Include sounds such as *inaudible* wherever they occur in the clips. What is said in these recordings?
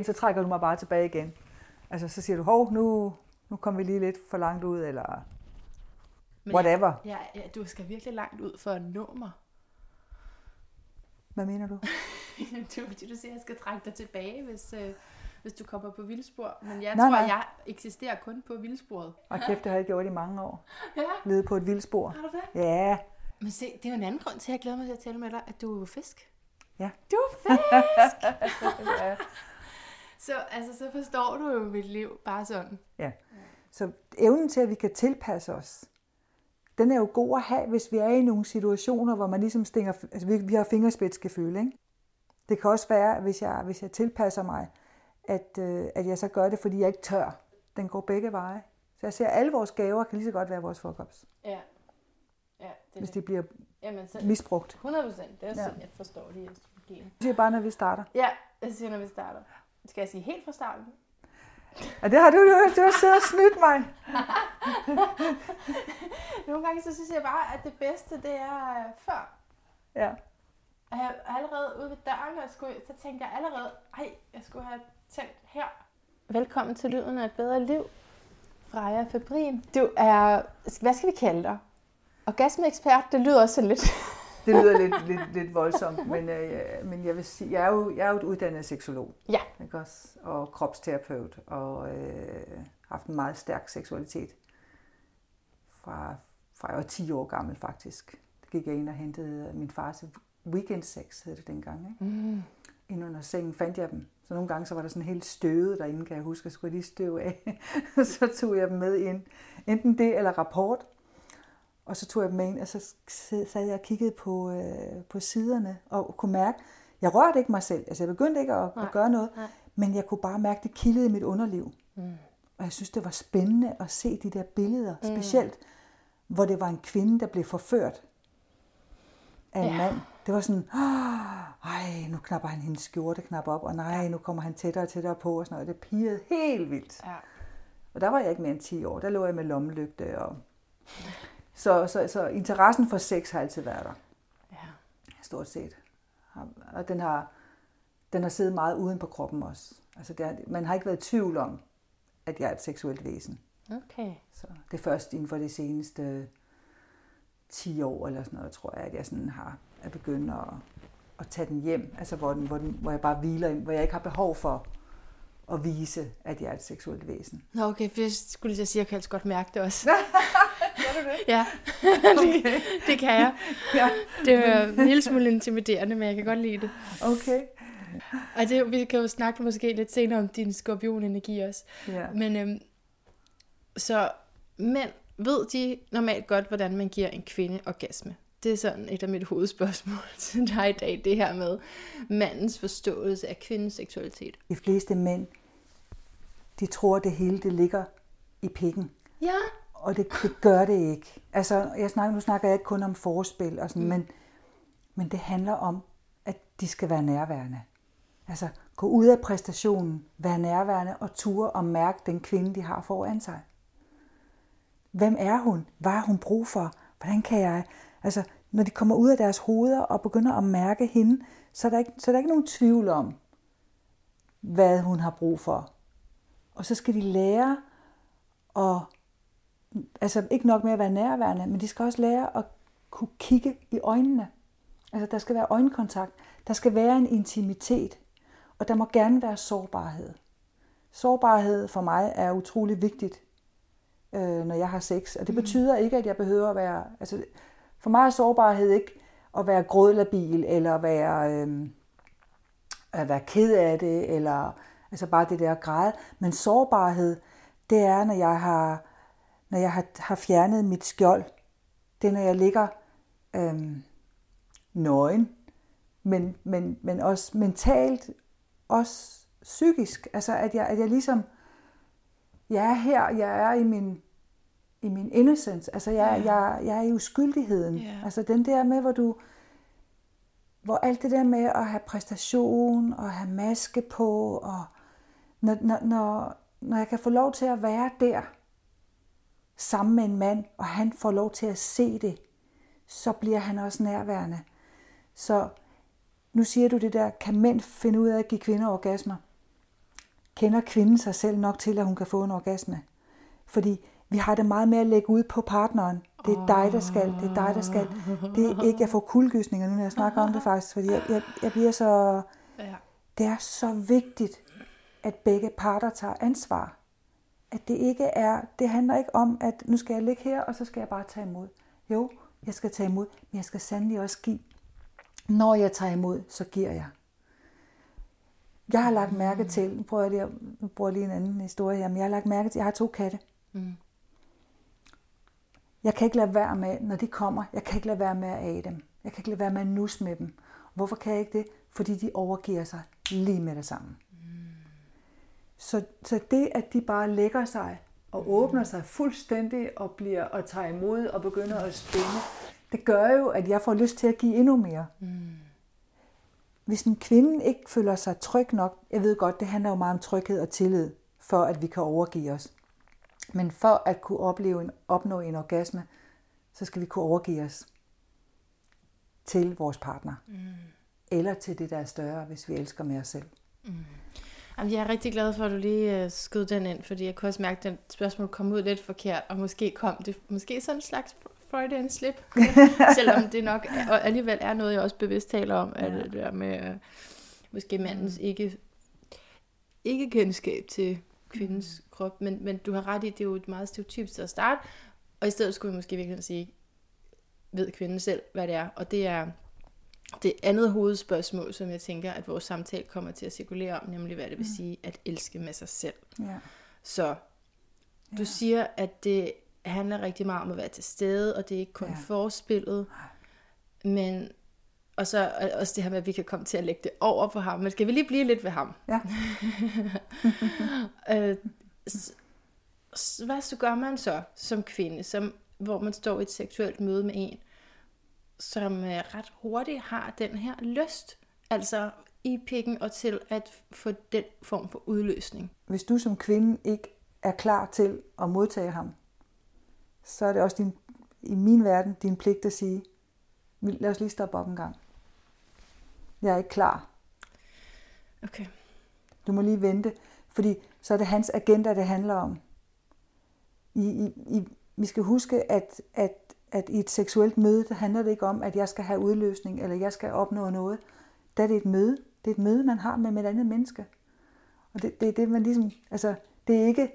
så trækker du mig bare tilbage igen. Altså, så siger du, hov, nu, nu kom vi lige lidt for langt ud, eller Men whatever. Ja, ja, du skal virkelig langt ud for at nå mig. Hvad mener du? *laughs* det er fordi, du siger, at jeg skal trække dig tilbage, hvis, øh, hvis du kommer på vildspor. Men jeg Nej, tror, nej. jeg eksisterer kun på vildsporet. Og kæft, det har jeg gjort i mange år. *laughs* Ja, Levet på et vildspor. har du det? Ja, Men se, det er jo en anden grund til, at jeg glæder mig til at tale med dig, at du er fisk. Ja. Du er fisk! *laughs* ja. Så, altså, så forstår du jo mit liv bare sådan. Så evnen til, at vi kan tilpasse os, den er jo god at have, hvis vi er i nogle situationer, hvor man ligesom stinger, altså vi, vi har fingerspidsgefühl, ikke? Det kan også være, hvis jeg, hvis jeg tilpasser mig, at, øh, at jeg så gør det, fordi jeg ikke tør. Den går begge veje. Så jeg ser, at alle vores gaver kan lige så godt være vores fuck-ups, Ja. Ja, det hvis det. de bliver Jamen, så, misbrugt. 100 procent. Det er Ja. sådan, jeg forstår det i astrologien. Det siger bare, når vi starter. Ja, jeg siger, når vi starter. Skal jeg sige helt fra starten? Og det har du, du, du har siddet og snydt mig. *laughs* Nogle gange så synes jeg bare, at det bedste, det er øh, før. Ja. Og jeg er allerede ude ved døren, og skulle, så tænkte jeg allerede, ej, jeg skulle have tændt her. Velkommen til Lyden af et bedre liv, Freja Fabrin. Du er, hvad skal vi kalde dig? Orgasmeekspert, det lyder også lidt. Det lyder lidt, lidt, lidt voldsomt, men, øh, men jeg vil sige, jeg er jo, jeg er jo et uddannet seksolog. Ja. Ikke også? Og kropsterapeut, og øh, haft en meget stærk seksualitet. Fra, fra jeg var 10 år gammel faktisk. Det gik jeg ind og hentede min fars weekendsex, hed det dengang. Ikke? Mm. Ind under sengen fandt jeg dem. Så nogle gange så var der sådan helt støvet derinde, kan jeg huske, at skulle jeg lige støve af. *laughs* så tog jeg dem med ind. Enten det eller rapport. Og så tog jeg dem med ind, og så sad jeg og kiggede på, øh, på siderne, og kunne mærke, jeg rørte ikke mig selv. Altså jeg begyndte ikke at, Nej, at gøre noget, nej. men jeg kunne bare mærke, det kildede i mit underliv. Mm. Og jeg synes, det var spændende at se de der billeder, specielt hvor det var en kvinde, der blev forført af en Ja. mand. Det var sådan, "Ah, ej, nu knapper han hendes skjorte knap op, og nej, nu kommer han tættere og tættere på, og sådan noget. Det pirrede helt vildt. Ja. Og der var jeg ikke mere end 10 år. Der lå jeg med lommelygte. Og... Så, så, så interessen for sex har altid været der, ja. stort set. Og den har, den har siddet meget uden på kroppen også. Altså, det har, man har ikke været i tvivl om, at jeg er et seksuelt væsen. Okay. Så det er først inden for de seneste 10 år eller sådan noget, tror jeg, at jeg sådan har er begyndt at, at tage den hjem. Altså hvor, den, hvor, den, hvor jeg bare hviler, ind, hvor jeg ikke har behov for at vise, at jeg er et seksuelt væsen. Nå, okay, for jeg skulle lige at sige, at jeg kan altså godt mærke det også. *laughs* Du det? Ja, *laughs* Okay. det, det kan jeg. *laughs* Ja. Det er en lille smule intimiderende, men jeg kan godt lide det. Okay. Og det, vi kan jo snakke måske lidt senere om din skorpionenergi også. Ja. Men øhm, så mænd, ved de normalt godt, hvordan man giver en kvinde orgasme? Det er sådan et af mit hovedspørgsmål *laughs* til dig i dag, det her med mandens forståelse af kvindens seksualitet. De fleste mænd, de tror, at det hele det ligger i pikken. Ja. Og det, det gør det ikke. Altså, jeg snakker, nu snakker jeg ikke kun om forspil, og sådan, mm. men, men det handler om, at de skal være nærværende. Altså, gå ud af præstationen, være nærværende og ture og mærke den kvinde, de har foran sig. Hvem er hun? Hvad har hun brug for? Hvordan kan jeg... Altså, når de kommer ud af deres hoveder og begynder at mærke hende, så er der ikke, så er der ikke nogen tvivl om, hvad hun har brug for. Og så skal de lære at altså ikke nok med at være nærværende, men de skal også lære at kunne kigge i øjnene. Altså der skal være øjenkontakt. Der skal være en intimitet. Og der må gerne være sårbarhed. Sårbarhed for mig er utrolig vigtigt, øh, når jeg har sex. Og det betyder ikke, at jeg behøver at være... Altså, for mig er sårbarhed ikke at være grådlabil, eller være, øh, at være ked af det, eller altså bare det der græde. Men sårbarhed, det er, når jeg har når jeg har, har fjernet mit skjold. Det er, når jeg ligger øhm, nøgen, men, men, men også mentalt, også psykisk. Altså, at jeg, at jeg ligesom, jeg er her, jeg er i min, i min innocence. Altså, jeg, Ja. jeg, jeg er i uskyldigheden. Ja. Altså, den der med, hvor du, hvor alt det der med at have præstation, og have maske på, og når, når, når, når jeg kan få lov til at være der, sammen med en mand, og han får lov til at se det, så bliver han også nærværende. Så nu siger du det der, kan mænd finde ud af at give kvinder orgasmer? kender kvinden sig selv nok til, at hun kan få en orgasme. Fordi vi har det meget med at lægge ud på partneren. Det er dig, der skal. Det er dig, der skal. Det er ikke, jeg får kuldegysninger nu, når jeg snakker om det faktisk, fordi jeg, jeg, jeg bliver så... Ja. Det er så vigtigt, at begge parter tager ansvar. At det ikke er, det handler ikke om, at nu skal jeg ligge her, og så skal jeg bare tage imod. Jo, jeg skal tage imod, men jeg skal sandelig også give. Når jeg tager imod, så giver jeg. Jeg har lagt mærke til, nu prøver jeg lige, nu bruger jeg lige en anden historie her, men jeg har lagt mærke til, jeg har to katte. Mm. Jeg kan ikke lade være med, når de kommer, jeg kan ikke lade være med at age dem. Jeg kan ikke lade være med at nus med dem. Hvorfor kan jeg ikke det? Fordi de overgiver sig lige med det samme. Så, så det, at de bare lægger sig og åbner sig fuldstændig og bliver og tager imod og begynder at spænde, det gør jo, at jeg får lyst til at give endnu mere. Hvis en kvinde ikke føler sig tryg nok, jeg ved godt, det handler jo meget om tryghed og tillid, for at vi kan overgive os. Men for at kunne opleve en, opnå en orgasme, så skal vi kunne overgive os til vores partner. Mm. Eller til det, der er større, hvis vi elsker med os selv. Jamen, jeg er rigtig glad for, at du lige uh, skød den ind, fordi jeg kunne også mærke, at den spørgsmål kom ud lidt forkert, og måske kom det måske sådan en slags Freudian slip, *laughs* selvom det nok er, og alligevel er noget, jeg også bevidst taler om, at det der med uh, måske mandens ikke, ikke kendskab til kvindens krop, men, men du har ret i, det er jo et meget stereotypt sted at starte, og i stedet skulle vi måske virkelig sige, ved kvinden selv, hvad det er, og det er det andet hovedspørgsmål, som jeg tænker, at vores samtale kommer til at cirkulere om, nemlig hvad det vil sige at elske med sig selv. Ja. Så du siger, at det handler rigtig meget om at være til stede, og det er ikke kun Ja. ja. forspillet, men og så og også det her med, at vi kan komme til at lægge det over på ham. Men skal vi lige blive lidt ved ham? Ja. *laughs* øh, hvad så gør man så som kvinde, som, hvor man står i et seksuelt møde med en, som øh, ret hurtigt har den her lyst, altså i pikken og til at få den form for udløsning. Hvis du som kvinde ikke er klar til at modtage ham, så er det også din, i min verden din pligt at sige, "Vi- lad os lige stoppe op en gang. Jeg er ikke klar. Okay. Du må lige vente, fordi så er det hans agenda, det handler om. I, i, i, vi skal huske, at, at, at i et seksuelt møde, der handler det ikke om, at jeg skal have udløsning, eller jeg skal opnå noget. Der er det et møde. Det er et møde, man har med, et andet menneske. Og det, det er det, man ligesom, altså, det er ikke,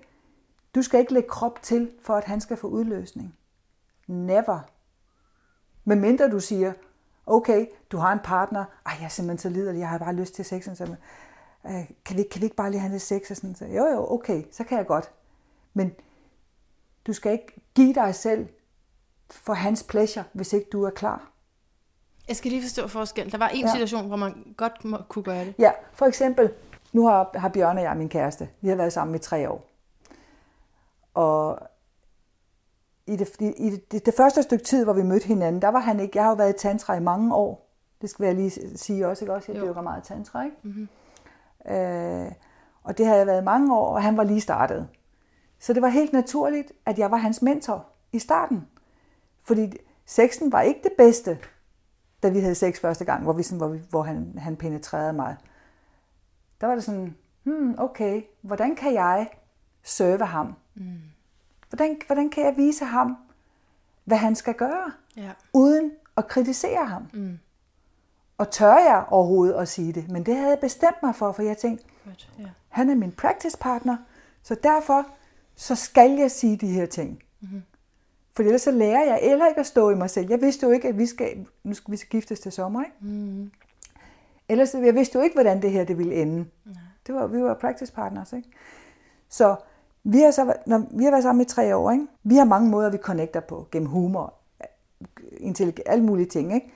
du skal ikke lægge krop til, for at han skal få udløsning. Never. Men mindre du siger, okay, du har en partner, ej, jeg er simpelthen så liderlig, jeg har bare lyst til sex, så, øh, kan, vi, kan vi ikke bare lige have lidt sex? Og sådan, så, jo, jo, okay, så kan jeg godt. Men du skal ikke give dig selv for hans pleasure, hvis ikke du er klar. Jeg skal lige forstå forskellen. Der var en Ja. situation, hvor man godt må, kunne gøre det. Ja, for eksempel, nu har, har Bjørn og jeg, min kæreste, vi har været sammen i tre år. Og i det, i det, det, det første stykke tid, hvor vi mødte hinanden, der var han ikke, jeg har jo været i tantra i mange år. Det skal jeg lige sige også, ikke også? Jeg Jo. dyrker meget tantra, ikke? Mm-hmm. Øh, og det har jeg været i mange år, og han var lige startet. Så det var helt naturligt, at jeg var hans mentor i starten. Fordi sexen var ikke det bedste, da vi havde sex første gang, hvor, vi sådan, hvor, vi, hvor han, han penetrerede mig. Der var det sådan, hmm, okay, hvordan kan jeg serve ham? Mm. Hvordan, hvordan kan jeg vise ham, hvad han skal gøre, Ja. uden at kritisere ham? Mm. Og tør jeg overhovedet at sige det? Men det havde jeg bestemt mig for, for jeg tænkte, Godt. Ja. han er min practice partner, så derfor så skal jeg sige de her ting. Mm-hmm. For ellers så lærer jeg eller ikke at stå i mig selv. Jeg vidste jo ikke, at vi skal, nu skal vi skal giftes til sommer, ikke? Mm-hmm. Ellers, jeg vidste jo ikke, hvordan det her det ville ende. Det var, vi var practice partners, ikke? Så vi har, så, når, vi har været sammen i tre år, ikke? Vi har mange måder, vi connecter på, gennem humor, intellig- alle mulige ting, ikke?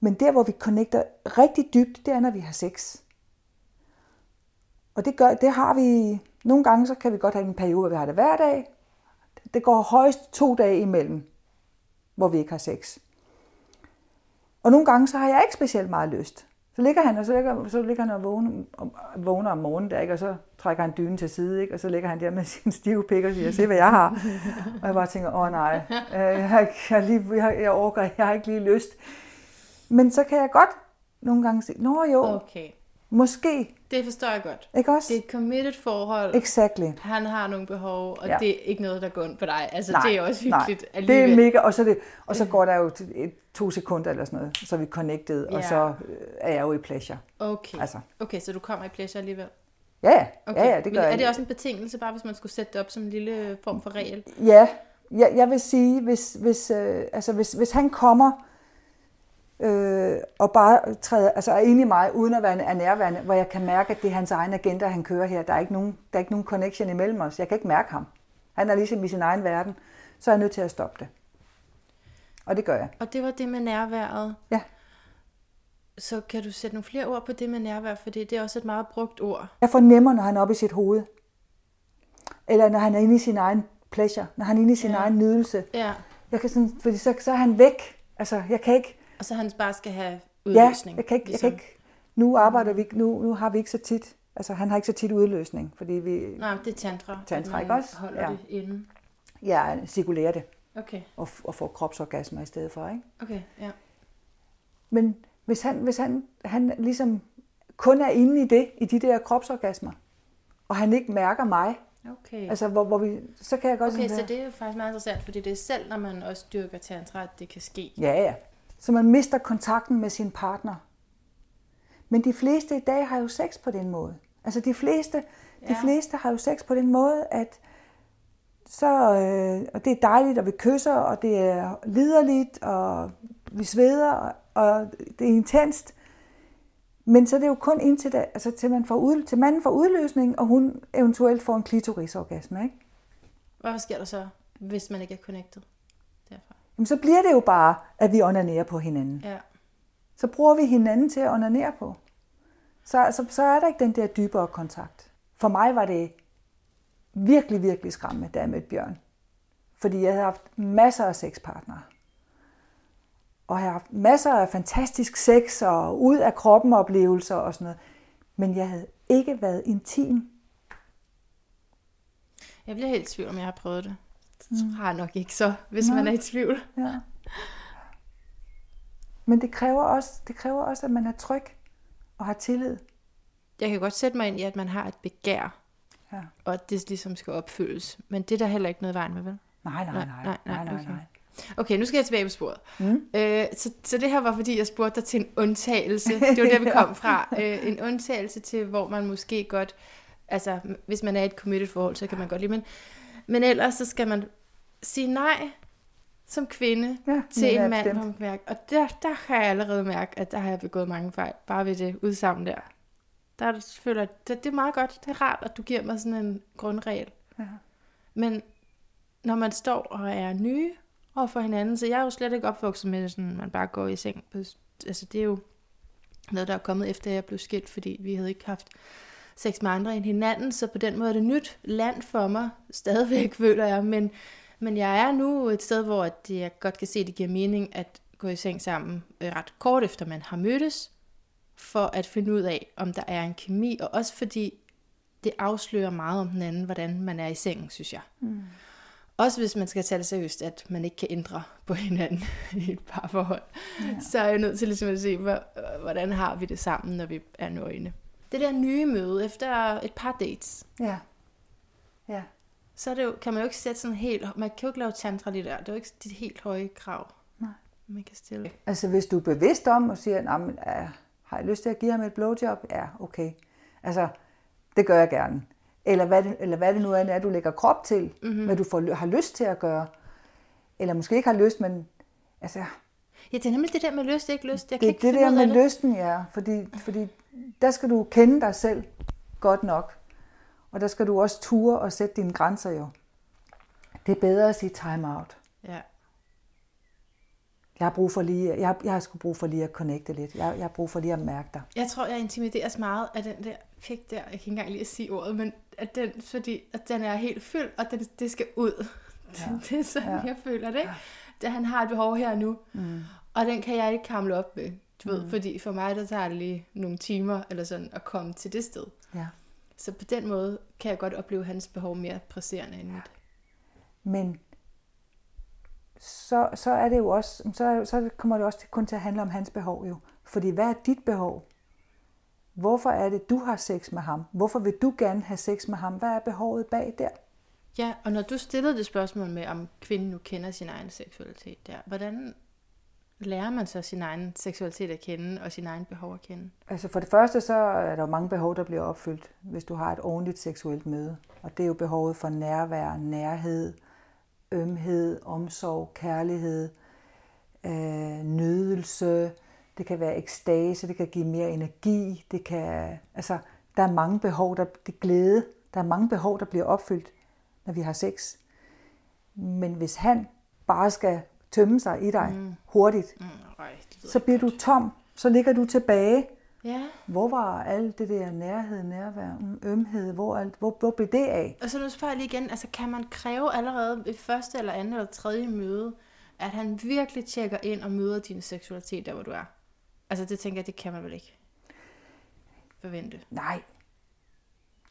Men der, hvor vi connecter rigtig dybt, det er, når vi har sex. Og det, gør, det har vi, nogle gange så kan vi godt have en periode, hvor vi har det hver dag. Det går højst to dage imellem, hvor vi ikke har sex. Og nogle gange så har jeg ikke specielt meget lyst. Så ligger han, og så ligger, så ligger han og vågner, og vågner om morgenen der, ikke? og så trækker han dynen til side, ikke? og så ligger han der med *laughs* sin stive pik og siger, se hvad jeg har. Og jeg bare tænker, åh nej, øh, jeg, har, jeg, lige, jeg, jeg overgår, jeg har ikke lige lyst. Men så kan jeg godt nogle gange sige, nå jo, Okay. måske, Det forstår jeg godt. Ikke også? Det er et committed forhold. Exactly. Han har nogle behov, og Ja. det er ikke noget, der går ondt på dig. Altså, Nej, det er også hyggeligt Nej, alligevel. det er mega, og så, det, og så går der jo to sekunder eller sådan noget, så er vi connected, og Ja. så øh, er jeg jo i pleasure. Okay. Altså, okay, så du kommer i pleasure alligevel? ja, ja, Okay. ja, ja, det gør Men er jeg. det også en betingelse, bare hvis man skulle sætte det op som en lille form for regel? Ja, jeg, jeg vil sige, hvis, hvis, øh, altså hvis, hvis han kommer øh, og bare træder, altså er inde i mig, uden at være nærværende, hvor jeg kan mærke, at det er hans egen agenda, han kører her. Der er ikke nogen, der er ikke nogen connection imellem os. Jeg kan ikke mærke ham. Han er ligesom i sin egen verden. Så er jeg nødt til at stoppe det. Og det gør jeg. Og det var det med nærværet. Ja. Så kan du sætte nogle flere ord på det med nærvær, for det er også et meget brugt ord. Jeg fornemmer, når han er oppe i sit hoved. Eller når han er inde i sin egen pleasure. Når han er inde i sin ja. egen nydelse. Ja. Jeg kan sådan, fordi så, så er han væk. Altså, jeg kan ikke... Og så han bare skal have Ja, udløsning. jeg kan ikke, jeg ligesom. kan ikke nu arbejder vi ikke, nu, nu har vi ikke så tit, altså han har ikke så tit udløsning, fordi vi, Nej, det er tantra. Tantra, ikke også? holder Ja. det inde. jeg cirkulerer det Okay, og, og får kropsorgasmer i stedet for, ikke? okay, ja. Men hvis han, hvis han, han ligesom kun er inde i det, i de der kropsorgasmer, og han ikke mærker mig, Okay. altså hvor, hvor vi, så kan jeg godt Okay, så det er jo faktisk meget interessant, fordi det er selv, når man også dyrker tantra, at det kan ske. Ja, ja. Så man mister kontakten med sin partner. Men de fleste i dag har jo sex på den måde. Altså de fleste, ja. de fleste har jo sex på den måde, at så, øh, og det er dejligt, og vi kysser, og det er liderligt, og vi sveder, og, og det er intenst. Men så er det jo kun indtil, da, altså til, man får ud, til manden får udløsning, og hun eventuelt får en klitorisorgasme. Ikke? Hvad sker der så, hvis man ikke er connected? Jamen, så bliver det jo bare, at vi onanerer på hinanden. Ja. så bruger vi hinanden til at onanere på. Så, så, så er der ikke den der dybere kontakt. For mig var det virkelig, virkelig skræmmende, da jeg mødte Bjørn. Fordi jeg havde haft masser af sexpartnere. Og jeg har haft masser af fantastisk sex og ud af kroppen oplevelser og sådan noget. Men jeg havde ikke været intim. Jeg bliver helt i tvivl, om jeg har prøvet det. Det tror jeg nok ikke så, hvis man er i tvivl. Ja. Men det kræver, også, det kræver også, at man er tryg og har tillid. Jeg kan godt sætte mig ind i, at man har et begær, Ja. og at det ligesom skal opfyldes. Men det er der heller ikke noget i vejen med, vel? Nej, nej, nej. nej, nej, nej, okay. nej. Okay, nu skal jeg tilbage på sporet. Mm. Øh, så, så det her var, fordi jeg spurgte dig til en undtagelse. *laughs* Det var der, vi kom fra. Øh, en undtagelse til, hvor man måske godt... Altså, hvis man er i et committed forhold, så kan man godt lide... Men, men ellers så skal man sige nej som kvinde Ja, til en mand, hvor man mærke. Og der, der har jeg allerede mærket, at der har jeg begået mange fejl. Bare ved det udsagn der. Der er det, føler, jeg, det, det er meget godt. Det er rart, at du giver mig sådan en grundregel. Ja. Men når man står og er nye over for hinanden, så jeg er jo slet ikke opvokset med, sådan, at man bare går i seng. På, altså det er jo noget, der er kommet efter, at jeg blev skilt, fordi vi havde ikke haft sex med andre end hinanden, så på den måde er det nyt land for mig, stadigvæk *laughs* føler jeg, men, men jeg er nu et sted, hvor at jeg godt kan se, at det giver mening at gå i seng sammen øh, ret kort efter man har mødtes, for at finde ud af, om der er en kemi, og også fordi det afslører meget om den anden, hvordan man er i sengen, synes jeg. Mm. Også hvis man skal tage det seriøst, at man ikke kan ændre på *laughs* hinanden i et parforhold. Ja. Så er jeg nødt til ligesom at se, hvor- hvordan har vi det sammen, når vi er nøgne. Det der nye møde efter et par dates, Ja. Ja. så er det jo, kan man jo ikke sætte sådan helt... Man kan jo ikke lave tantra lige der. Det er jo ikke de helt høje krav, Nej. man kan stille. Altså hvis du er bevidst om og siger, "Nå, men, ja, har jeg lyst til at give ham et blowjob? Ja, okay. Altså, det gør jeg gerne. Eller hvad det, eller hvad det nu er, er, du lægger krop til, Mhm. mm-hmm. hvad du får, har lyst til at gøre. Eller måske ikke har lyst, men altså, Ja, det er nemlig det der med lyst, ikke lyst. Jeg kan det er det der med lysten, ja. Fordi, fordi der skal du kende dig selv godt nok. Og der skal du også ture og sætte dine grænser jo. Det er bedre at sige time out. Ja. Jeg har brug for lige, jeg jeg har sgu brug for lige at connecte lidt. Jeg, jeg har brug for lige at mærke dig. Jeg tror, jeg intimideres meget af den der pik der. Jeg kan ikke engang lige at sige ordet, men at den, fordi at den er helt fyldt, og den, det skal ud. Ja. Det er sådan, ja. Jeg føler det. Ja. Da han har et behov her og nu. Mm. Og den kan jeg ikke kamle op med. Du ved, fordi for mig, der tager det lige nogle timer eller sådan at komme til det sted. Ja. Så på den måde kan jeg godt opleve hans behov mere presserende end mit. Men så, så er det jo også, så, så kommer det også til, kun til at handle om hans behov jo. Fordi hvad er dit behov? Hvorfor er det, du har sex med ham? Hvorfor vil du gerne have sex med ham? Hvad er behovet bag der? Ja, og når du stillede det spørgsmål med, om kvinden nu kender sin egen seksualitet der, hvordan lærer man så sin egen seksualitet at kende, og sin egen behov at kende? Altså for det første, så er der jo mange behov, der bliver opfyldt, hvis du har et ordentligt seksuelt møde. Og det er jo behovet for nærvær, nærhed, ømhed, omsorg, kærlighed, øh, nydelse. Det kan være ekstase, det kan give mere energi. Det kan, altså, der er mange behov, der det glæde. Der er mange behov, der bliver opfyldt, når vi har sex. Men hvis han bare skal tømme sig i dig mm. hurtigt, Mm, øj, så bliver du tom. Så ligger du tilbage. Ja, Hvor var alt det der nærhed, nærvær, mm, ømhed? Hvor, alt, hvor, hvor blev det af? og så nu spørger jeg lige igen, altså kan man kræve allerede i første eller andet eller tredje møde, at han virkelig tjekker ind og møder din seksualitet der, hvor du er? Altså det tænker jeg, det kan man vel ikke forvente. Nej,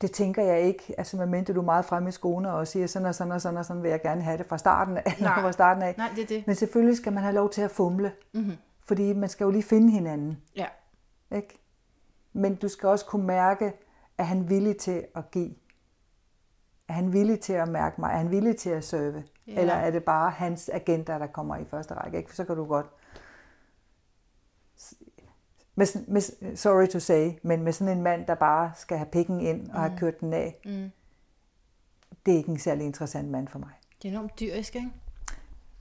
det tænker jeg ikke. Altså, medmindre du er meget fremme i skoene og siger, sådan og sådan og sådan og sådan vil jeg gerne have det fra starten af. *laughs* Nej. fra starten af. Nej, det er det. Men selvfølgelig skal man have lov til at fumle, Mm-hmm. fordi man skal jo lige finde hinanden. Ja. Ikke? Men du skal også kunne mærke, at han er villig til at give. Er han villig til at mærke mig? Er han villig til at serve? Ja. Eller er det bare hans agenda, der kommer i første række? Ikke? For så kan du godt... Med, med, sorry to say, men med sådan en mand, der bare skal have pikken ind og have kørt den af, Mm. det er ikke en særlig interessant mand for mig. Det er enormt dyrisk, ikke?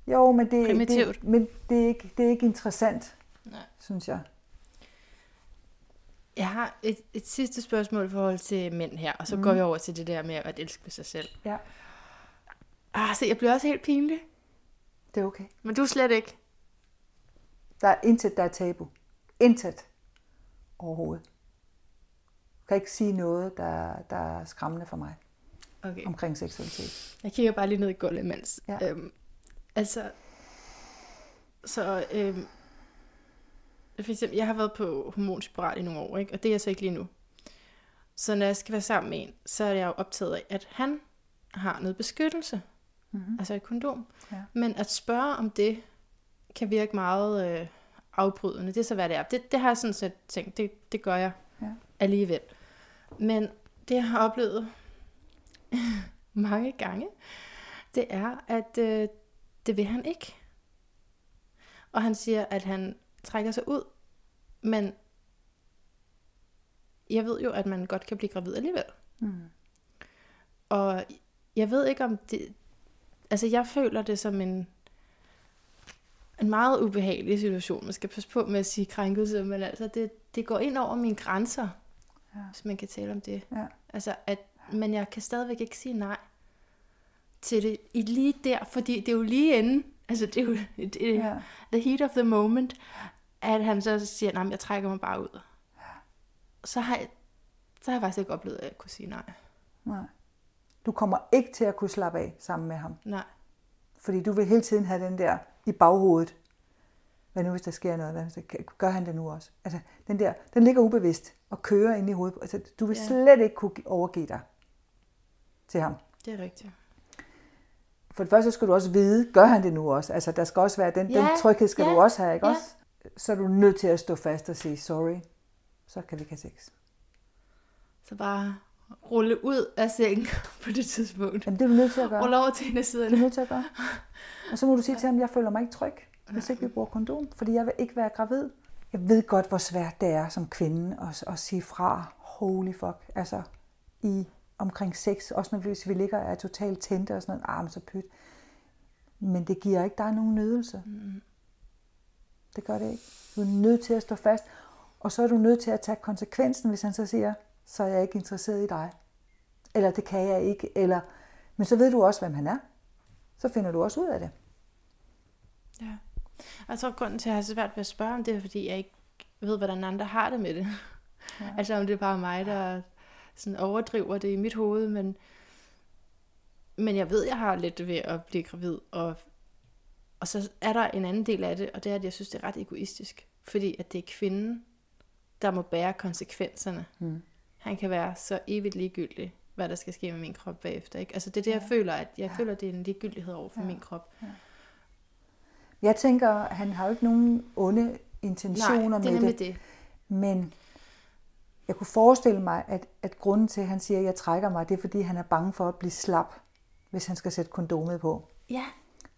Jo, men det, Primitivt. det, men det, er, ikke, det er ikke interessant, Nej. synes jeg. Jeg har et, et sidste spørgsmål i forhold til mænd her, og så mm. går vi over til det der med at elske sig selv. Ja, Ah, se, jeg bliver også helt pinlig. det er okay. Men du er slet ikke. Der er intet, der er tabu. Intet overhovedet. Jeg kan ikke sige noget, der, der er skræmmende for mig Okay. omkring seksualitet. Jeg kigger bare lige ned i gulvet imens. Ja. Øhm, altså, så øhm, for eksempel, jeg har været på hormonspiral i nogle år, ikke? og det er jeg så ikke lige nu. Så når jeg skal være sammen med en, så er jeg jo optaget af, at han har noget beskyttelse, Mm-hmm. altså et kondom. Ja. Men at spørge om det, kan virke meget øh, afbrydende. Det er så, hvad det er. Det, det har jeg sådan set tænkt, det, det gør jeg Ja. alligevel. Men det, jeg har oplevet *laughs* mange gange, det er, at øh, det vil han ikke. Og han siger, at han trækker sig ud, men jeg ved jo, at man godt kan blive gravid alligevel. Mm. Og jeg ved ikke om det... Altså, jeg føler det som en, en meget ubehagelig situation. Man skal passe på med at sige krænkelse, men altså, det, det går ind over mine grænser, Ja. hvis man kan tale om det. Ja. Altså, at, men jeg kan stadigvæk ikke sige nej til det i lige der, fordi det er jo lige inden, altså det er jo *laughs* det Ja. the heat of the moment, at han så siger, nej, jeg trækker mig bare ud. Så har jeg, så har jeg faktisk ikke oplevet, at jeg kunne sige nej. Nej. Du kommer ikke til at kunne slappe af sammen med ham. Nej. Fordi du vil hele tiden have den der i baghovedet. Hvad nu, hvis der sker noget? Hvad hvis der, gør han det nu også? Altså, den der, den ligger ubevidst og kører ind i hovedet. Altså, du vil Ja. slet ikke kunne overgive dig til ham. Det er rigtigt. For det første skal du også vide, gør han det nu også? Altså, der skal også være den, Ja, den tryghed skal ja, du også have, ikke ja. også? Så er du nødt til at stå fast og sige, sorry, så kan vi ikke have sex. Så bare rulle ud af sengen *laughs* på det tidspunkt. Jamen, det er du nødt til at gøre. Rulle over til en af Det er siderne. du nødt til at gøre. *laughs* Og så må du sige til ham, jeg føler mig ikke tryg, hvis ikke vi bruger kondom, fordi jeg vil ikke være gravid. Jeg ved godt, hvor svært det er som kvinde at, at sige fra. Holy fuck. Altså, i omkring sex, også når vi, hvis vi ligger og er totalt tændte og sådan noget, ah, men så pyt. Men det giver ikke dig nogen nydelse. Mm. Det gør det ikke. Du er nødt til at stå fast. Og så er du nødt til at tage konsekvensen, hvis han så siger, så er jeg ikke interesseret i dig. Eller det kan jeg ikke. Eller, men så ved du også, hvem han er. Så finder du også ud af det. Ja. Og Jeg tror, grunden til, at jeg har svært ved at spørge om det, er, fordi jeg ikke ved, hvordan andre har det med det. Ja. *laughs* altså om det er bare mig, der sådan overdriver det i mit hoved, men, men jeg ved, jeg har lidt ved at blive gravid, og, og så er der en anden del af det, og det er, at jeg synes, det er ret egoistisk, fordi at det er kvinden, der må bære konsekvenserne. Mm. Han kan være så evigt ligegyldig, hvad der skal ske med min krop bagefter. Ikke? Altså det er det, jeg føler, at jeg Ja. føler, det er en ligegyldighed over for Ja. min krop. Jeg tænker, han har jo ikke nogen onde intentioner Nej, det er med det. det. Men jeg kunne forestille mig, at, at grunden til, at han siger, at jeg trækker mig, det er, fordi han er bange for at blive slap, hvis han skal sætte kondomet på. Ja.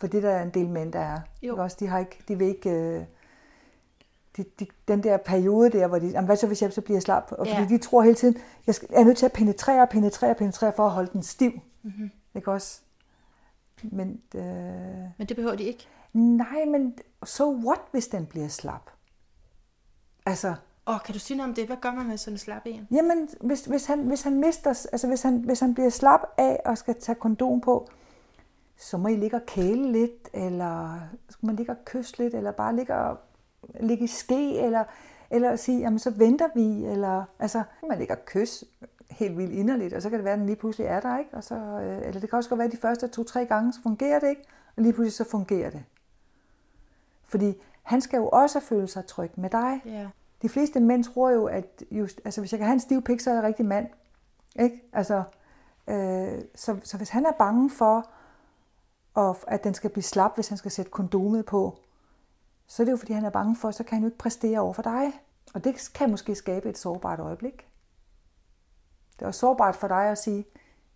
For det der er en del mænd, der er. Jo. Ikke Også, de, har ikke, de vil ikke... Øh, de, de, den der periode der, hvor de, jamen, hvad så hvis jeg så bliver slap? Og fordi Ja. de tror hele tiden, jeg, skal, jeg er nødt til at penetrere, penetrere, penetrere, for at holde den stiv. Mm-hmm. Ikke også? Men, øh, Men det behøver de ikke. nej, men so what, hvis den bliver slap? Altså, Åh, kan du sige noget om det? Hvad gør man med sådan en slap en? Jamen, hvis, hvis, han, hvis han mister, altså hvis han, hvis han bliver slap af og skal tage kondom på, så må I ligge og kæle lidt, eller skal man ligge og kysse lidt, eller bare ligge, og, ligge i ske, eller, eller sige, jamen så venter vi, eller altså, man ligger og kysse helt vildt inderligt, og så kan det være, at den lige pludselig er der, ikke? Og så, øh, eller det kan også godt være, at de første to-tre gange, så fungerer det ikke, og lige pludselig så fungerer det. Fordi han skal jo også føle sig tryg med dig. Ja. De fleste mænd tror jo, at just, altså, hvis jeg kan have en stiv pik, så er jeg rigtig mand. Ikke? Altså, øh, så, så hvis han er bange for, at, at den skal blive slap, hvis han skal sætte kondomet på, så er det jo, fordi han er bange for, så kan han jo ikke præstere over for dig. Og det kan måske skabe et sårbart øjeblik. Det er også sårbart for dig at sige,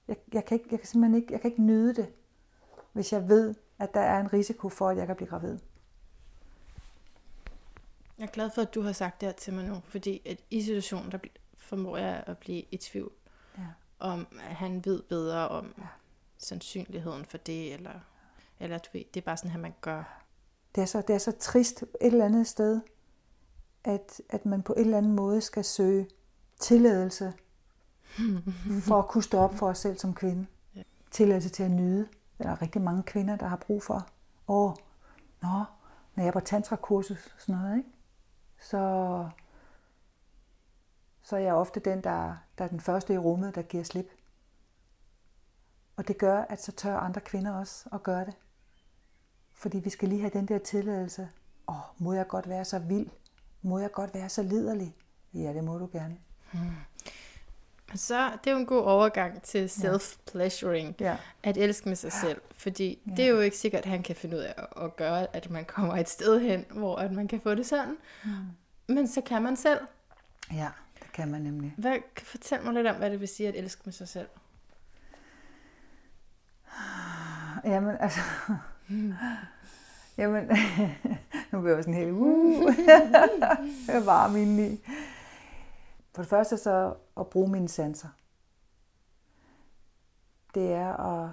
jeg, jeg, kan, ikke, jeg kan simpelthen ikke, jeg kan ikke nyde det, hvis jeg ved, at der er en risiko for, at jeg kan blive gravid. Jeg er glad for, at du har sagt det her til mig nu, fordi at i situationen, der formår jeg at blive i tvivl Ja. om, at han ved bedre om ja. sandsynligheden for det, eller, eller du ved, det er bare sådan her, man gør. Det er så, det er så trist et eller andet sted, at, at man på en eller anden måde skal søge tilladelse for at kunne stå op for os selv som kvinde. Tilladelse til at nyde. Der er rigtig mange kvinder, der har brug for. Åh, nå, når jeg er på tantrakursus og sådan noget, ikke? Så, så er jeg ofte den, der, der er den første i rummet, der giver slip. Og det gør, at så tør andre kvinder også at gøre det. Fordi vi skal lige have den der tilladelse. Åh, må jeg godt være så vild? Må jeg godt være så liderlig? Ja, det må du gerne. Så det er jo en god overgang til self-pleasuring, Ja. at elske med sig selv, fordi det er jo ikke sikkert, at han kan finde ud af at- at gøre, at man kommer et sted hen, hvor at man kan få det sådan. Mm. Men så kan man selv. Ja, det kan man nemlig. Hvad, fortæl mig lidt om, hvad det vil sige at elske med sig selv. Jamen, altså... Jamen, *laughs* nu bliver jeg sådan helt... Uh, *laughs* jeg er varm indeni. For det første så at bruge mine sanser. Det er at,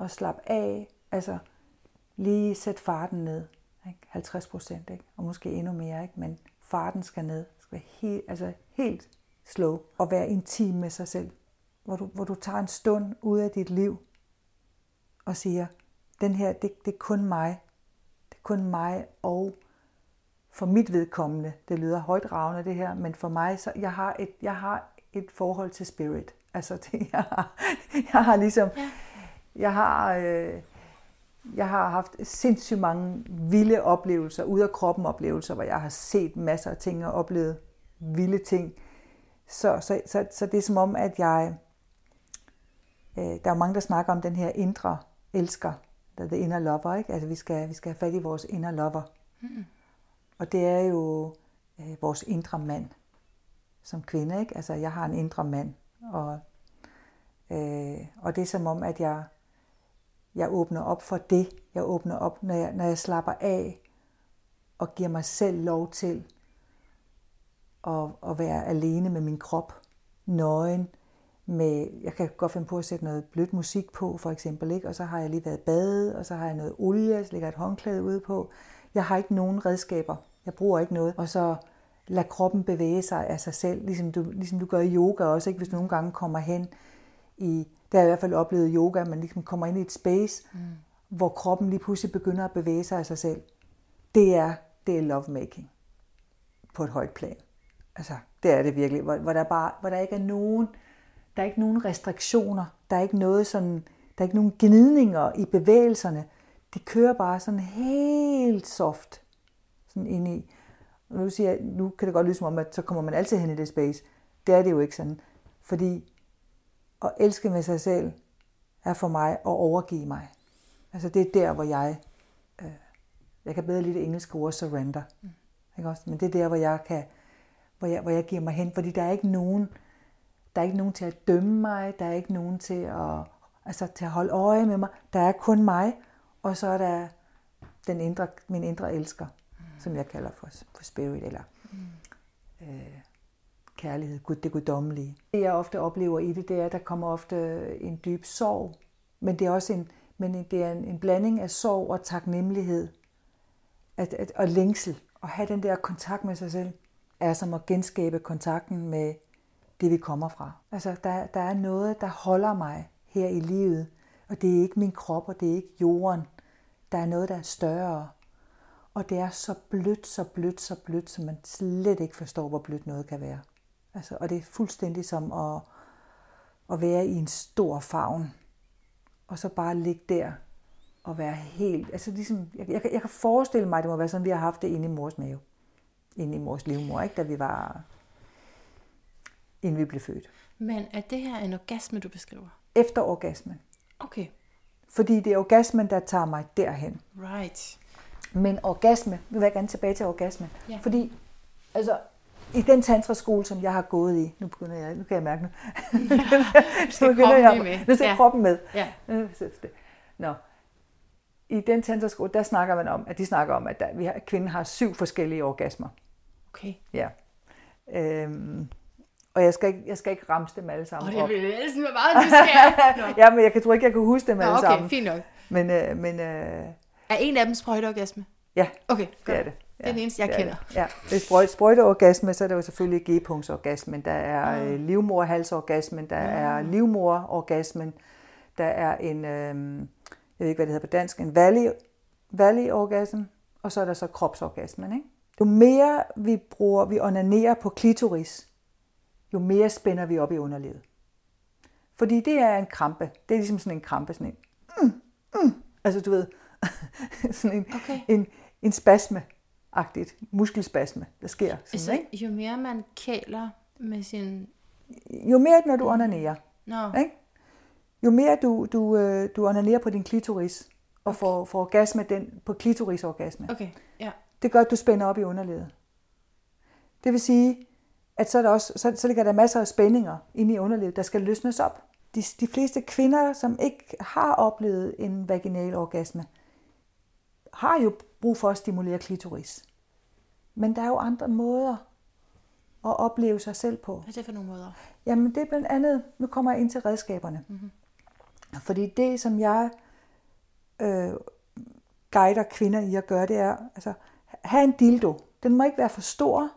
at slappe af, altså lige sætte farten ned. Ikke? 50 procent, ikke? og måske endnu mere, ikke? men farten skal ned. Det skal være helt, altså helt slow og være intim med sig selv. Hvor du, hvor du tager en stund ud af dit liv og siger, den her, det, det er kun mig. Det er kun mig, og for mit vedkommende, det lyder højt ravne det her, men for mig, så jeg har et, jeg har et forhold til spirit. Altså, *laughs* det, jeg, har, jeg har ligesom, jeg har, øh, jeg har haft sindssygt mange vilde oplevelser, ud af kroppen oplevelser, hvor jeg har set masser af ting og oplevet vilde ting. Så, så, så, så det er som om, at jeg, øh, der er jo mange, der snakker om den her indre elsker, der er det inner lover, ikke? Altså vi skal, vi skal have fat i vores inner lover. Mm. Og det er jo øh, vores indre mand som kvinde, ikke? Altså jeg har en indre mand, og, øh, og det er som om, at jeg, jeg åbner op for det. Jeg åbner op, når jeg, når jeg slapper af og giver mig selv lov til at, at være alene med min krop, nøgen, med, jeg kan godt finde på at sætte noget blødt musik på, for eksempel, ikke? og så har jeg lige været bade, og så har jeg noget olie, så lægger et håndklæde ude på. Jeg har ikke nogen redskaber. Jeg bruger ikke noget. Og så lad kroppen bevæge sig af sig selv, ligesom du, ligesom du gør i yoga også, ikke? hvis du nogle gange kommer hen i, der har jeg i hvert fald oplevet yoga, man ligesom kommer ind i et space, mm. hvor kroppen lige pludselig begynder at bevæge sig af sig selv. Det er, det er lovemaking på et højt plan. Altså, det er det virkelig, hvor, hvor, der, bare, hvor der ikke er nogen, der er ikke nogen restriktioner, der er ikke noget sådan, der er ikke nogen gnidninger i bevægelserne. Det kører bare sådan helt soft sådan ind i. Og nu, siger jeg, nu kan det godt lyde som om, at så kommer man altid hen i det space. Det er det jo ikke sådan. Fordi at elske med sig selv er for mig at overgive mig. Altså det er der, hvor jeg, øh, jeg kan bedre lide det engelske ord surrender. Mm. Ikke også? Men det er der, hvor jeg kan, hvor jeg, hvor jeg giver mig hen, fordi der er ikke nogen, der er ikke nogen til at dømme mig, der er ikke nogen til at, altså, til at holde øje med mig. Der er kun mig, og så er der den indre, min indre elsker, mm. som jeg kalder for, for spirit, eller mm. øh, kærlighed, Gud, det guddommelige. Det jeg ofte oplever i det, det er, at der kommer ofte en dyb sorg, men det er også en, men det er en, en blanding af sorg og taknemmelighed, at, at, og længsel. At have den der kontakt med sig selv, er som at genskabe kontakten med det, vi kommer fra. Altså, der, der er noget, der holder mig her i livet, og det er ikke min krop, og det er ikke jorden. Der er noget, der er større. Og det er så blødt, så blødt, så blødt, så man slet ikke forstår, hvor blødt noget kan være. Altså, og det er fuldstændig som at, at være i en stor favn, og så bare ligge der og være helt... Altså ligesom, jeg, jeg, jeg kan forestille mig, at det må være sådan, vi har haft det inde i mors mave. Inde i mors livmor, ikke? da vi var... Inden vi blev født. Men er det her en orgasme, du beskriver? Efter orgasmen. Okay. Fordi det er orgasmen, der tager mig derhen. Right. Men orgasme, nu vil jeg gerne tilbage til orgasme. Ja. Fordi, altså, i den tantra-skole, som jeg har gået i, nu begynder jeg, nu kan jeg mærke nu. skal *laughs* nu begynder jeg, med. Nu skal Ja. kroppen med. Ja. Nå. I den tantra-skole, der snakker man om, at de snakker om, at, der, vi har, at kvinden har syv forskellige orgasmer. Okay. Ja. Øhm, og jeg skal, ikke, jeg skal ikke ramse dem alle Og sammen det vil sådan være meget nysgerrig. *laughs* Ja, men jeg kan, tror ikke, jeg kan huske dem Nå, alle okay, sammen. fint nok. Men, øh, men øh, Er en af dem sprøjteorgasme? ja, Okay, det godt. er det. Det er den eneste, jeg det er kender. Det. Ja, hvis sprøjt, sprøjteorgasme, så er det jo selvfølgelig G-punktsorgasmen, der er Ah. øh, livmorhalsorgasmen, der er livmororgasmen, der er en, øh, jeg ved ikke, hvad det hedder på dansk, en valley, valley-orgasm, og så er der så kropsorgasmen. Ikke? Jo mere vi bruger, vi onanerer på klitoris, jo mere spænder vi op i underlivet. Fordi det er en krampe. Det er ligesom sådan en krampe, sådan en, mm, mm, altså du ved, *laughs* sådan en, Okay. en, en spasme-agtigt, muskelspasme, der sker. Sådan, Så ikke? jo mere man kæler med sin... Jo mere, når du onanerer, Nå, ikke? jo mere du, du, øh, du onanerer på din klitoris, og får, får orgasme den, på klitorisorgasme, okay, ja. det gør, at du spænder op i underlivet. Det vil sige, at så, er der også, så, så ligger der masser af spændinger inde i underlivet, der skal løsnes op. De, de fleste kvinder, som ikke har oplevet en vaginal orgasme, har jo brug for at stimulere klitoris. Men der er jo andre måder at opleve sig selv på. Hvad er det for nogle måder? Jamen det er blandt andet, nu kommer jeg ind til redskaberne. Mm-hmm. Fordi det, som jeg øh, guider kvinder i at gøre, det er, altså, have en dildo. Den må ikke være for stor,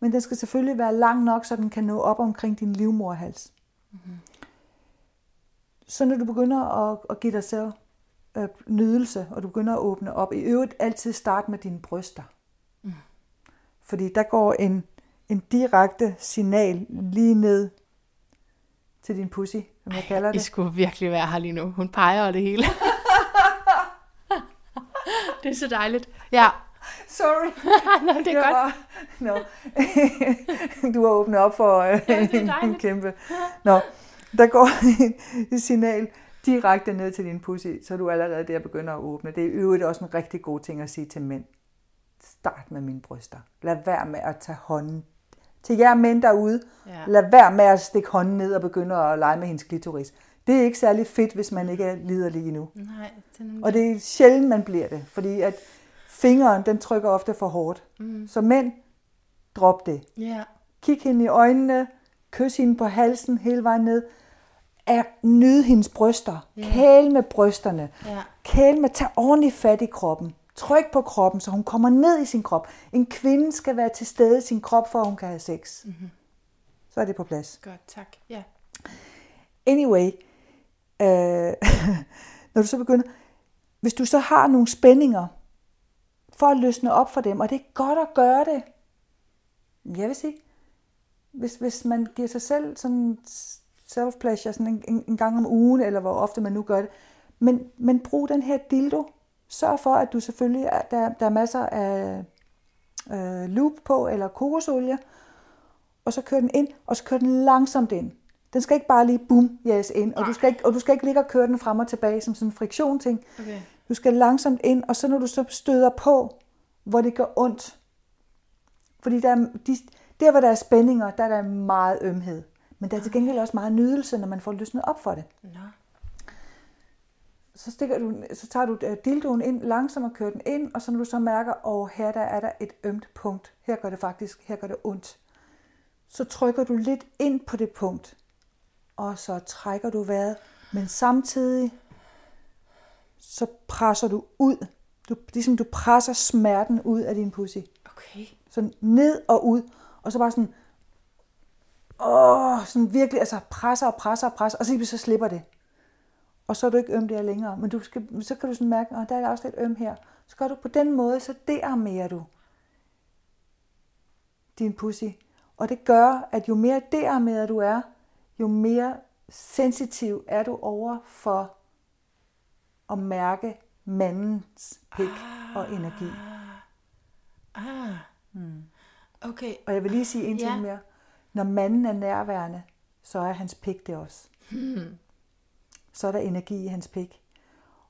men den skal selvfølgelig være lang nok, så den kan nå op omkring din livmorhals. Mm-hmm. Så når du begynder at, at give dig selv øh, nydelse, og du begynder at åbne op, i øvrigt altid start med dine bryster. Mm. Fordi der går en, en direkte signal lige ned til din pussy, som jeg kalder I det. skulle virkelig være her lige nu. Hun peger og det hele. *laughs* det er så dejligt. Ja, *laughs* Sorry. *laughs* Nå, det er Jeg godt. var- Nå. *laughs* du har åbnet op for øh, Ja, det er en, en kæmpe... Nå, der går et signal direkte ned til din pussy, så er du allerede der begynder at åbne. Det er i øvrigt også en rigtig god ting at sige til mænd. Start med mine bryster. Lad være med at tage hånden. Til jer mænd derude, Ja. lad være med at stikke hånden ned og begynde at lege med hendes klitoris. Det er ikke særlig fedt, hvis man ikke er liderlig endnu. Nej, den, Og det er sjældent, man bliver det, fordi at fingeren, den trykker ofte for hårdt. Mm. Så mænd, drop det. ja. Kig hende i øjnene, kys hende på halsen hele vejen ned. Er, nyd hendes bryster. Ja. Kæl med brysterne. Ja. Kæl med, tag ordentligt fat i kroppen. Tryk på kroppen, så hun kommer ned i sin krop. En kvinde skal være til stede i sin krop, for at hun kan have sex. Mm-hmm. Så er det på plads. Godt, tak. Ja. Anyway, øh, *laughs* når du så begynder, hvis du så har nogle spændinger, for at løsne op for dem, og det er godt at gøre det. Jeg vil sige, hvis, hvis man giver sig selv sådan self-pleasure sådan en, en, en gang om ugen, eller hvor ofte man nu gør det, men, men brug den her dildo. Sørg for, at du selvfølgelig, er, der, der er masser af øh, loop på, eller kokosolie, og så kør den ind, og så kør den langsomt ind. Den skal ikke bare lige boom, yes, ind, og du, skal ikke, og du skal ikke ligge og køre den frem og tilbage som sådan en friktion ting. Okay. Du skal langsomt ind, og så når du så støder på, hvor det gør ondt. Fordi der er, de, Der, hvor der er spændinger, der er der meget ømhed. Men der er til gengæld også meget nydelse, når man får løsnet op for det. Nå. Så, stikker du, så tager du øh, dildoen ind langsomt og kører den ind, og så når du så mærker, at oh, her der er der et ømt punkt, her gør det faktisk, her gør det ondt, så trykker du lidt ind på det punkt, og så trækker du vejret, men samtidig så presser du ud. Du, ligesom du presser smerten ud af din pussy. Okay. Sådan ned og ud, og så bare sådan, åh, sådan virkelig, altså presser og presser og presser, og så, så slipper det. Og så er du ikke øm der længere, men du skal, så kan du sådan mærke, at der er også lidt øm her. Så gør du på den måde, så dearmerer du din pussy. Og det gør, at jo mere dearmeret du er, jo mere sensitiv er du over for at mærke mandens pik og energi. Ah. Hmm. Okay. Og jeg vil lige sige en ting Ja. mere. Når manden er nærværende, så er hans pik det også. Hmm. Så er der energi i hans pik.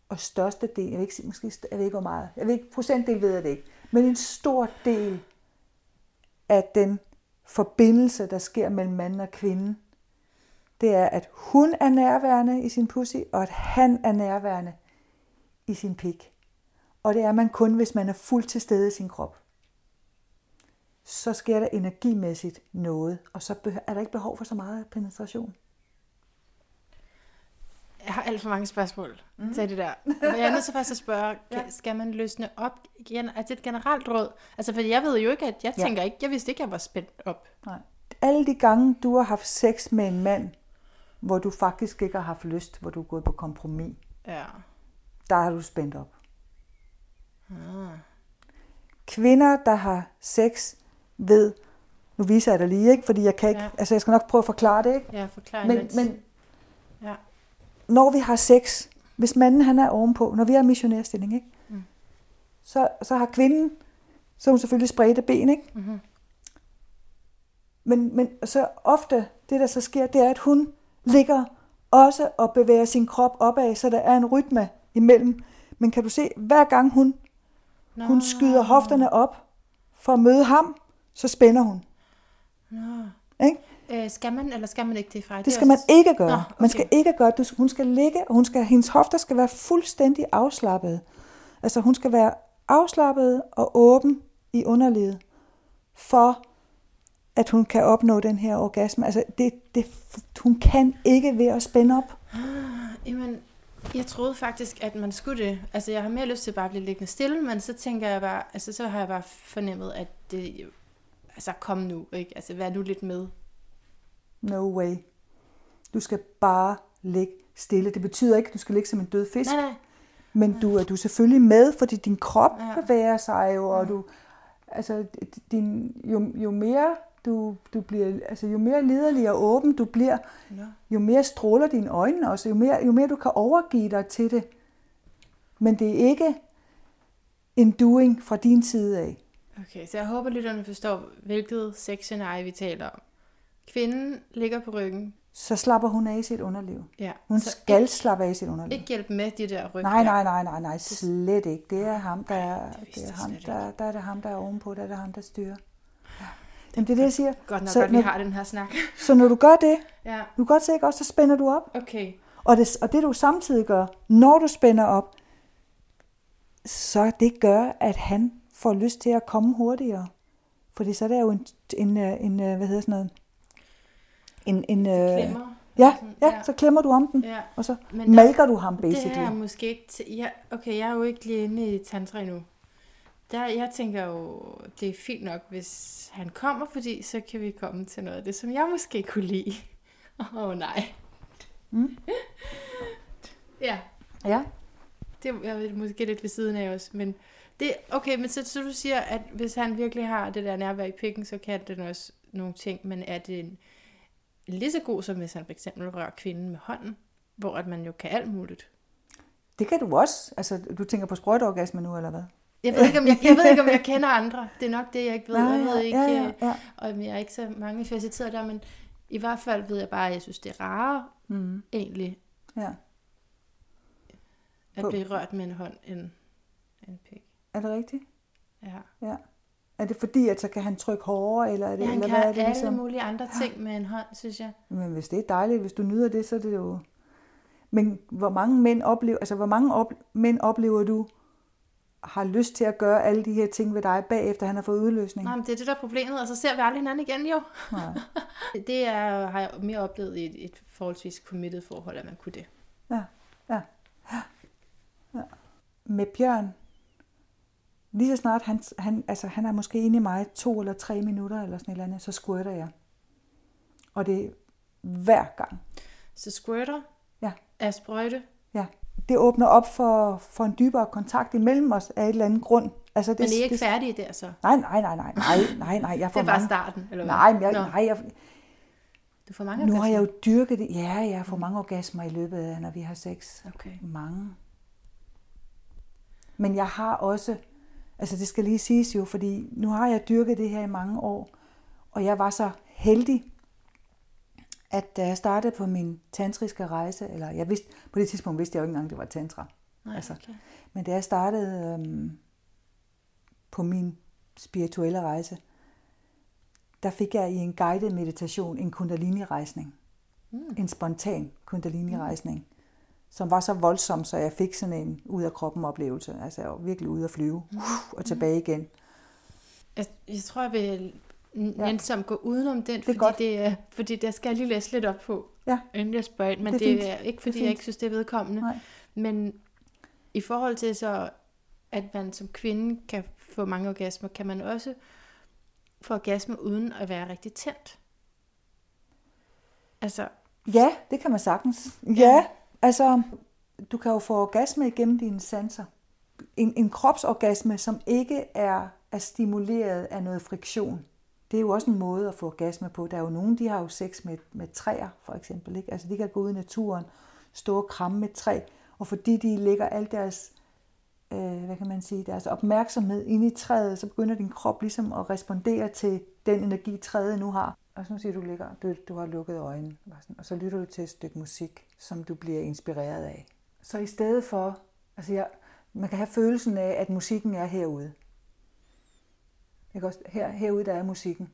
Og største del, jeg ved ikke, måske, jeg ved ikke hvor meget, jeg ved ikke, procentdel ved jeg det ikke, men en stor del af den forbindelse, der sker mellem mand og kvinde, det er, at hun er nærværende i sin pussy, og at han er nærværende i sin pik. Og det er man kun, hvis man er fuldt til stede i sin krop. Så sker der energimæssigt noget, og så er der ikke behov for så meget penetration. Jeg har alt for mange spørgsmål mm. til det der. Men jeg er nødt til først at spørge, *laughs* ja. skal man løsne op? Er det et generelt råd? Altså, for jeg ved jo ikke, at jeg Ja. tænker ikke, jeg vidste ikke, at jeg var spændt op. Nej. Alle de gange, du har haft sex med en mand, hvor du faktisk ikke har haft lyst, hvor du er gået på kompromis, Ja. Der har du spændt op. Ah. Kvinder, der har sex, ved, nu viser jeg dig lige, ikke? fordi jeg kan ikke, Ja. altså jeg skal nok prøve at forklare det, ikke? Ja, forklar Men, men Ja. når vi har sex, hvis manden han er ovenpå, når vi er missionærstilling, ikke? Mm. Så, så har kvinden, så er hun selvfølgelig spredte ben, ikke? Mhm. Men, men så ofte, det der så sker, det er, at hun ligger også og bevæger sin krop opad, så der er en rytme imellem. Men kan du se, hver gang hun, Nå. hun skyder hofterne op for at møde ham, så spænder hun. Nå. Ikke? Øh, skal man, eller skal man ikke det fra? Det skal man ikke gøre. Nå, Man okay. skal ikke gøre det. Hun skal ligge, og hun skal, hendes hofter skal være fuldstændig afslappet. Altså hun skal være afslappet og åben i underlivet, for at hun kan opnå den her orgasme. Altså det, det, hun kan ikke ved at spænde op. Jamen, jeg troede faktisk, at man skulle det. Altså, jeg har mere lyst til bare at blive liggende stille, men så tænker jeg bare, altså, så har jeg bare fornemmet, at det, altså, kom nu, ikke? Altså, vær nu lidt med. No way. Du skal bare ligge stille. Det betyder ikke, at du skal ligge som en død fisk. Nej, nej. Men du er du er selvfølgelig med, fordi din krop Ja. ja. bevæger sig jo, og du, altså, din, jo, jo mere du, du bliver, altså, jo mere liderlig og åben du bliver, jo mere stråler dine øjne også, jo mere, jo mere du kan overgive dig til det. Men det er ikke en doing fra din side af. Okay, så jeg håber, lytterne forstår, hvilket sexscenarie vi taler om. Kvinden ligger på ryggen. Så slapper hun af i sit underliv. Ja. Hun så skal ikke, slappe af i sit underliv. ikke hjælpe med de der ryg Nej, nej, nej, nej, nej, slet ikke. Det er ham, der er, det det er ham, der, der er det ham, der er ovenpå, der er det ham, der styrer. Jamen, det er det, jeg siger. Godt nok, Så vi når- har den her snak. *laughs* Så når du gør det, Ja, du kan godt se, ikke også, så spænder du op. okay. Og det, og det du samtidig gør, når du spænder op, så det gør, at han får lyst til at komme hurtigere. Fordi så er der jo en, en, øh, en øh, hvad hedder sådan noget, en, en, øh, Klemmer. ja, Sådan, ja, så klemmer du om den, ja. og så Men der- malker du ham Det basically. er jeg måske ikke... Til, ja, okay, jeg er jo ikke lige inde i tantra endnu. Der, jeg tænker jo, det er fint nok, hvis han kommer, fordi så kan vi komme til noget af det, som jeg måske kunne lide. *laughs* Åh oh, nej. Mm. *laughs* ja, Ja, det er måske lidt ved siden af os, men det, okay, men så, så du siger, at hvis han virkelig har det der nærvær i pikken, så kan den også nogle ting, men er det en, lige så god som hvis han for eksempel rører kvinden med hånden, hvor at man jo kan alt muligt. det kan du også. Altså, du tænker på sprøjteorgasme nu, eller hvad? Jeg ved, ikke, om jeg, jeg ved ikke, om jeg kender andre. Det er nok det, jeg ikke ved. Jeg ved ikke, ja, ja, ja. og jeg er ikke så mange facetterede der, men i hvert fald ved jeg bare, at jeg synes, det er rarere Mm, egentlig, ja. at blive rørt med en hånd end en pik. Er det rigtigt? Ja. Ja. Er det fordi, at så kan han trykke hårdere, eller er det, Ja, han eller kan hvad er det alle ligesom? mulige andre ting med en hånd, synes jeg. Men hvis det er dejligt, hvis du nyder det, så er det jo... Men hvor mange mænd oplever, altså hvor mange op, mænd oplever du har lyst til at gøre alle de her ting ved dig, bagefter han har fået udløsning? Nej, men det er det, der er problemet, og så ser vi aldrig hinanden igen, jo. Nej. *laughs* Det er, har jeg mere oplevet i et, et forholdsvis committed forhold, at man kunne det. Ja, ja, ja, ja. Med Bjørn, lige så snart han, han, altså han er måske inde i mig to eller tre minutter, eller sådan et eller andet, så squirter jeg. Og det er hver gang. Så squirter Ja. er sprøjte, Ja. Det åbner op for, for en dybere kontakt imellem os af et eller andet grund. Altså, det, men I er ikke det, færdige der så. Nej, nej, nej, nej, nej, nej, nej. Jeg *laughs* Det får er bare mange, starten, eller hvad? nej, men jeg, Nå, nej, jeg, Du får mange nu har jeg jo orgasmer. dyrket det. Ja, jeg får mange orgasmer i løbet af, når vi har sex. Okay. Mange. Men jeg har også, altså det skal lige siges jo, fordi nu har jeg dyrket det her i mange år, og jeg var så heldig, at da jeg startede på min tantriske rejse, eller jeg vidste, på det tidspunkt vidste jeg jo ikke engang, det var tantra. Nej, Altså, okay. Men da jeg startede øhm, på min spirituelle rejse, der fik jeg i en guided meditation en kundalini-rejsning. Mm. En spontan kundalini-rejsning, som var så voldsom, så jeg fik sådan en ud af kroppen oplevelse. Altså jeg var virkelig ude at flyve uh, og tilbage igen. Jeg, jeg tror, jeg vil Ja. nænsomt gå udenom den, er fordi, godt. det er, fordi der skal jeg lige læse lidt op på, Ja, inden jeg spørger ind. Men Det det er fint. det er ikke, Det er fordi jeg ikke synes, det er vedkommende. nej. Men i forhold til så, at man som kvinde kan få mange orgasmer, kan man også få orgasme uden at være rigtig tændt. Altså, Ja, det kan man sagtens. Ja, altså, du kan jo få orgasme igennem dine sanser. En, en kropsorgasme, som ikke er, er stimuleret af noget friktion. Det er jo også en måde at få orgasme på. Der er jo nogen, de har jo sex med, med træer, for eksempel. Ikke? Altså, de kan gå ud i naturen, stå og kramme med et træ, og fordi de lægger al deres, øh, hvad kan man sige, deres opmærksomhed ind i træet, så begynder din krop ligesom at respondere til den energi, træet nu har. Og så siger du ligger, du, du har lukket øjnene, sådan, og så lytter du til et stykke musik, som du bliver inspireret af. Så i stedet for, altså jeg, man kan have følelsen af, at musikken er herude. Ikke også? Her, herude der er musikken.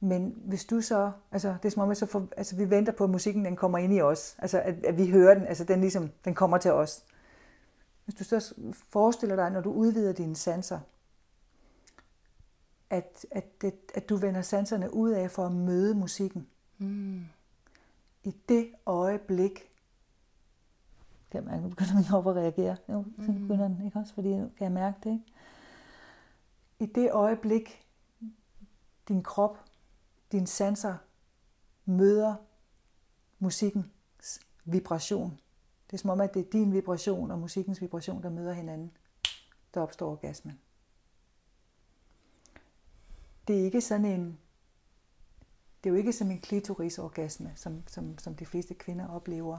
Men hvis du så, altså det er som om, at så for, altså, vi venter på, at musikken den kommer ind i os. Altså at, at vi hører den, altså den ligesom, den kommer til os. Hvis du så forestiller dig, når du udvider dine sanser, at, at, det, at du vender sanserne ud af for at møde musikken. mm, I det øjeblik, kan man, nu begynder min at reagere. Jo, så begynder den, ikke også? Fordi nu kan jeg mærke det, ikke? I det øjeblik, din krop, dine sanser møder musikkens vibration. Det er som om, at det er din vibration og musikkens vibration, der møder hinanden. Der opstår orgasmen. Det er ikke sådan en det er jo ikke som en klitorisorgasme, som, som, som de fleste kvinder oplever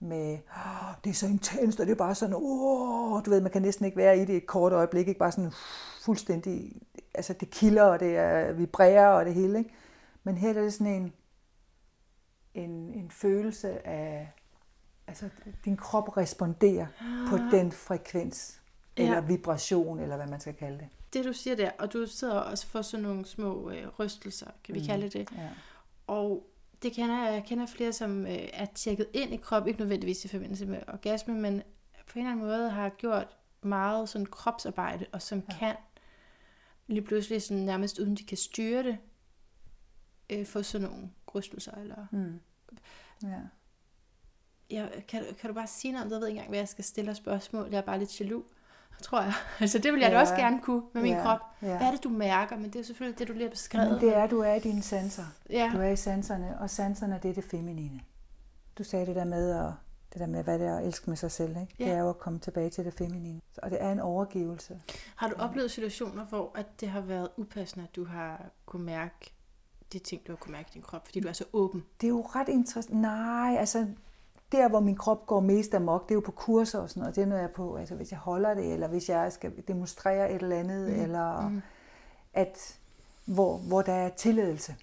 med, "Åh, det er så intenst, og det er bare sådan, åh, du ved, man kan næsten ikke være i det et kort øjeblik, ikke bare sådan fuldstændig, altså det kilder, og det er, vibrerer, og det hele, ikke? Men her er det sådan en, en, en følelse af, altså din krop responderer på den frekvens, eller Ja. vibration, eller hvad man skal kalde det. det du siger der, og du sidder også for sådan nogle små øh, rystelser, kan vi mm. kalde det. Ja. Og det kender jeg, jeg kender flere, som øh, er tjekket ind i krop, ikke nødvendigvis i forbindelse med orgasme, men på en eller anden måde har gjort meget sådan kropsarbejde, og som ja. kan lige pludselig sådan nærmest uden de kan styre det, øh, få sådan nogle rystelser. Eller... Mm. ja. Jeg, kan, kan du bare sige noget om det? Jeg ved ikke engang, hvad jeg skal stille af spørgsmål. Jeg er bare lidt jaloux, tror jeg. *laughs* Altså det vil jeg da Ja. også gerne kunne med min Ja. krop. Ja. Hvad er det, du mærker? Men det er selvfølgelig det, du lige har beskrevet. Men det er, du er i dine sanser. Ja. Du er i sanserne, og sanserne, det er det feminine. Du sagde det der med, at, det der med hvad det er at elske med sig selv. Ikke? Ja. Det er jo at komme tilbage til det feminine. Og det er en overgivelse. Har du oplevet situationer, hvor at det har været upassende, at du har kunne mærke de ting, du har kunne mærke i din krop, fordi du er så åben? Det er jo ret interessant. Nej, altså der, hvor min krop går mest amok, det er jo på kurser og sådan noget. Det er, når jeg er på, altså hvis jeg holder det, eller hvis jeg skal demonstrere et eller andet, mm. eller mm. at, hvor, hvor der er tilladelse.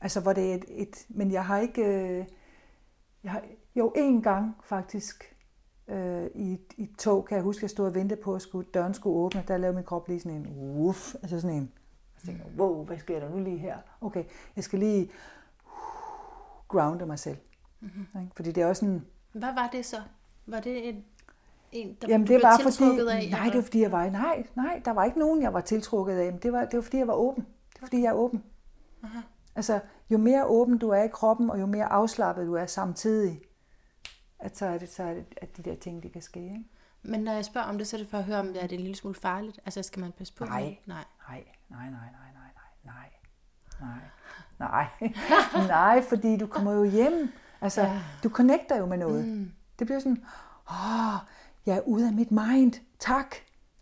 Altså, hvor det er et, et men jeg har ikke, øh, jeg har, jo en gang faktisk, øh, i, et- i et tog, kan jeg huske, at jeg stod og ventede på, at skulle, døren skulle åbne. Der lavede min krop lige sådan en uff, altså sådan en. Jeg tænkte, wow, hvad sker der nu lige her? Okay, jeg skal lige grounde mig selv. Mm-hmm. Fordi det er også sådan, Hvad var det så? Var det en, en der Jamen det blev var fordi, af? nej, eller? det var fordi jeg var, nej, nej, der var ikke nogen, jeg var tiltrukket af, men det var, det var fordi jeg var åben. Det var fordi jeg er åben. Aha. Altså, jo mere åben du er i kroppen, og jo mere afslappet du er samtidig, at så er det, så er det at de der ting, de kan ske. Ikke? Men når jeg spørger om det, så er det for at høre, om det er en lille smule farligt. Altså, skal man passe på? Nej. Nej, nej, nej, nej, nej, nej, nej, nej, nej, nej, *laughs* fordi du kommer jo hjem. Altså, Ja. du connecter jo med noget. Mm. Det bliver sådan, åh, jeg er ude af mit mind, tak.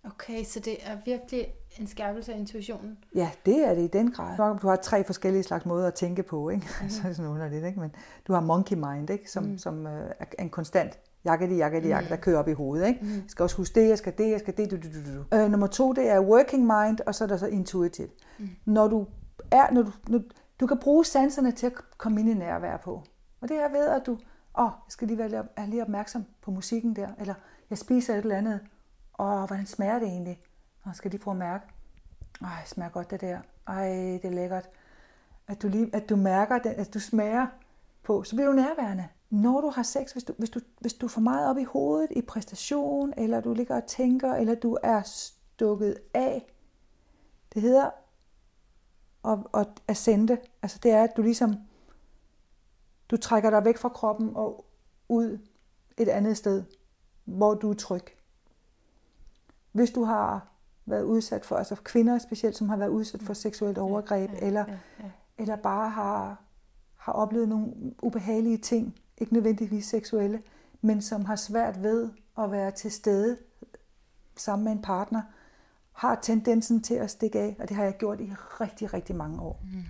Okay, så det er virkelig en skærpelse af intuitionen. Ja, det er det i den grad. Nok, Du har tre forskellige slags måder at tænke på, ikke? Mm. så er det sådan underligt, ikke? Men du har monkey mind, ikke? Som, mm. som øh, er en konstant jakke, jakke, jakke, der kører op i hovedet, ikke? Mm. Jeg skal også huske det, jeg skal det, jeg skal det, du, du, du, du. Øh, nummer to, det er working mind, og så er der så intuitive. Mm. Når du er, når du, når, du kan bruge sanserne til at komme ind i nærvær på. Og det er ved, at du, åh, jeg skal lige være er lige opmærksom på musikken der, eller jeg spiser et eller andet, åh, hvordan smager det egentlig? Og jeg skal lige prøve at mærke, ej, oh, smager godt det der. Ej, det er lækkert. At du, lige, at du mærker, det, at du smager på, så bliver du nærværende. Når du har sex, hvis du, hvis, du, hvis du er for meget op i hovedet i præstation, eller du ligger og tænker, eller du er stukket af, det hedder at, at ascende. Altså det er, at du ligesom, du trækker dig væk fra kroppen og ud et andet sted, hvor du er tryg. Hvis du har været udsat for, altså kvinder specielt, som har været udsat for seksuelt overgreb, ja, ja, eller, ja, ja. eller bare har, har oplevet nogle ubehagelige ting, ikke nødvendigvis seksuelle, men som har svært ved at være til stede sammen med en partner, har tendensen til at stikke af, og det har jeg gjort i rigtig, rigtig mange år. Mm.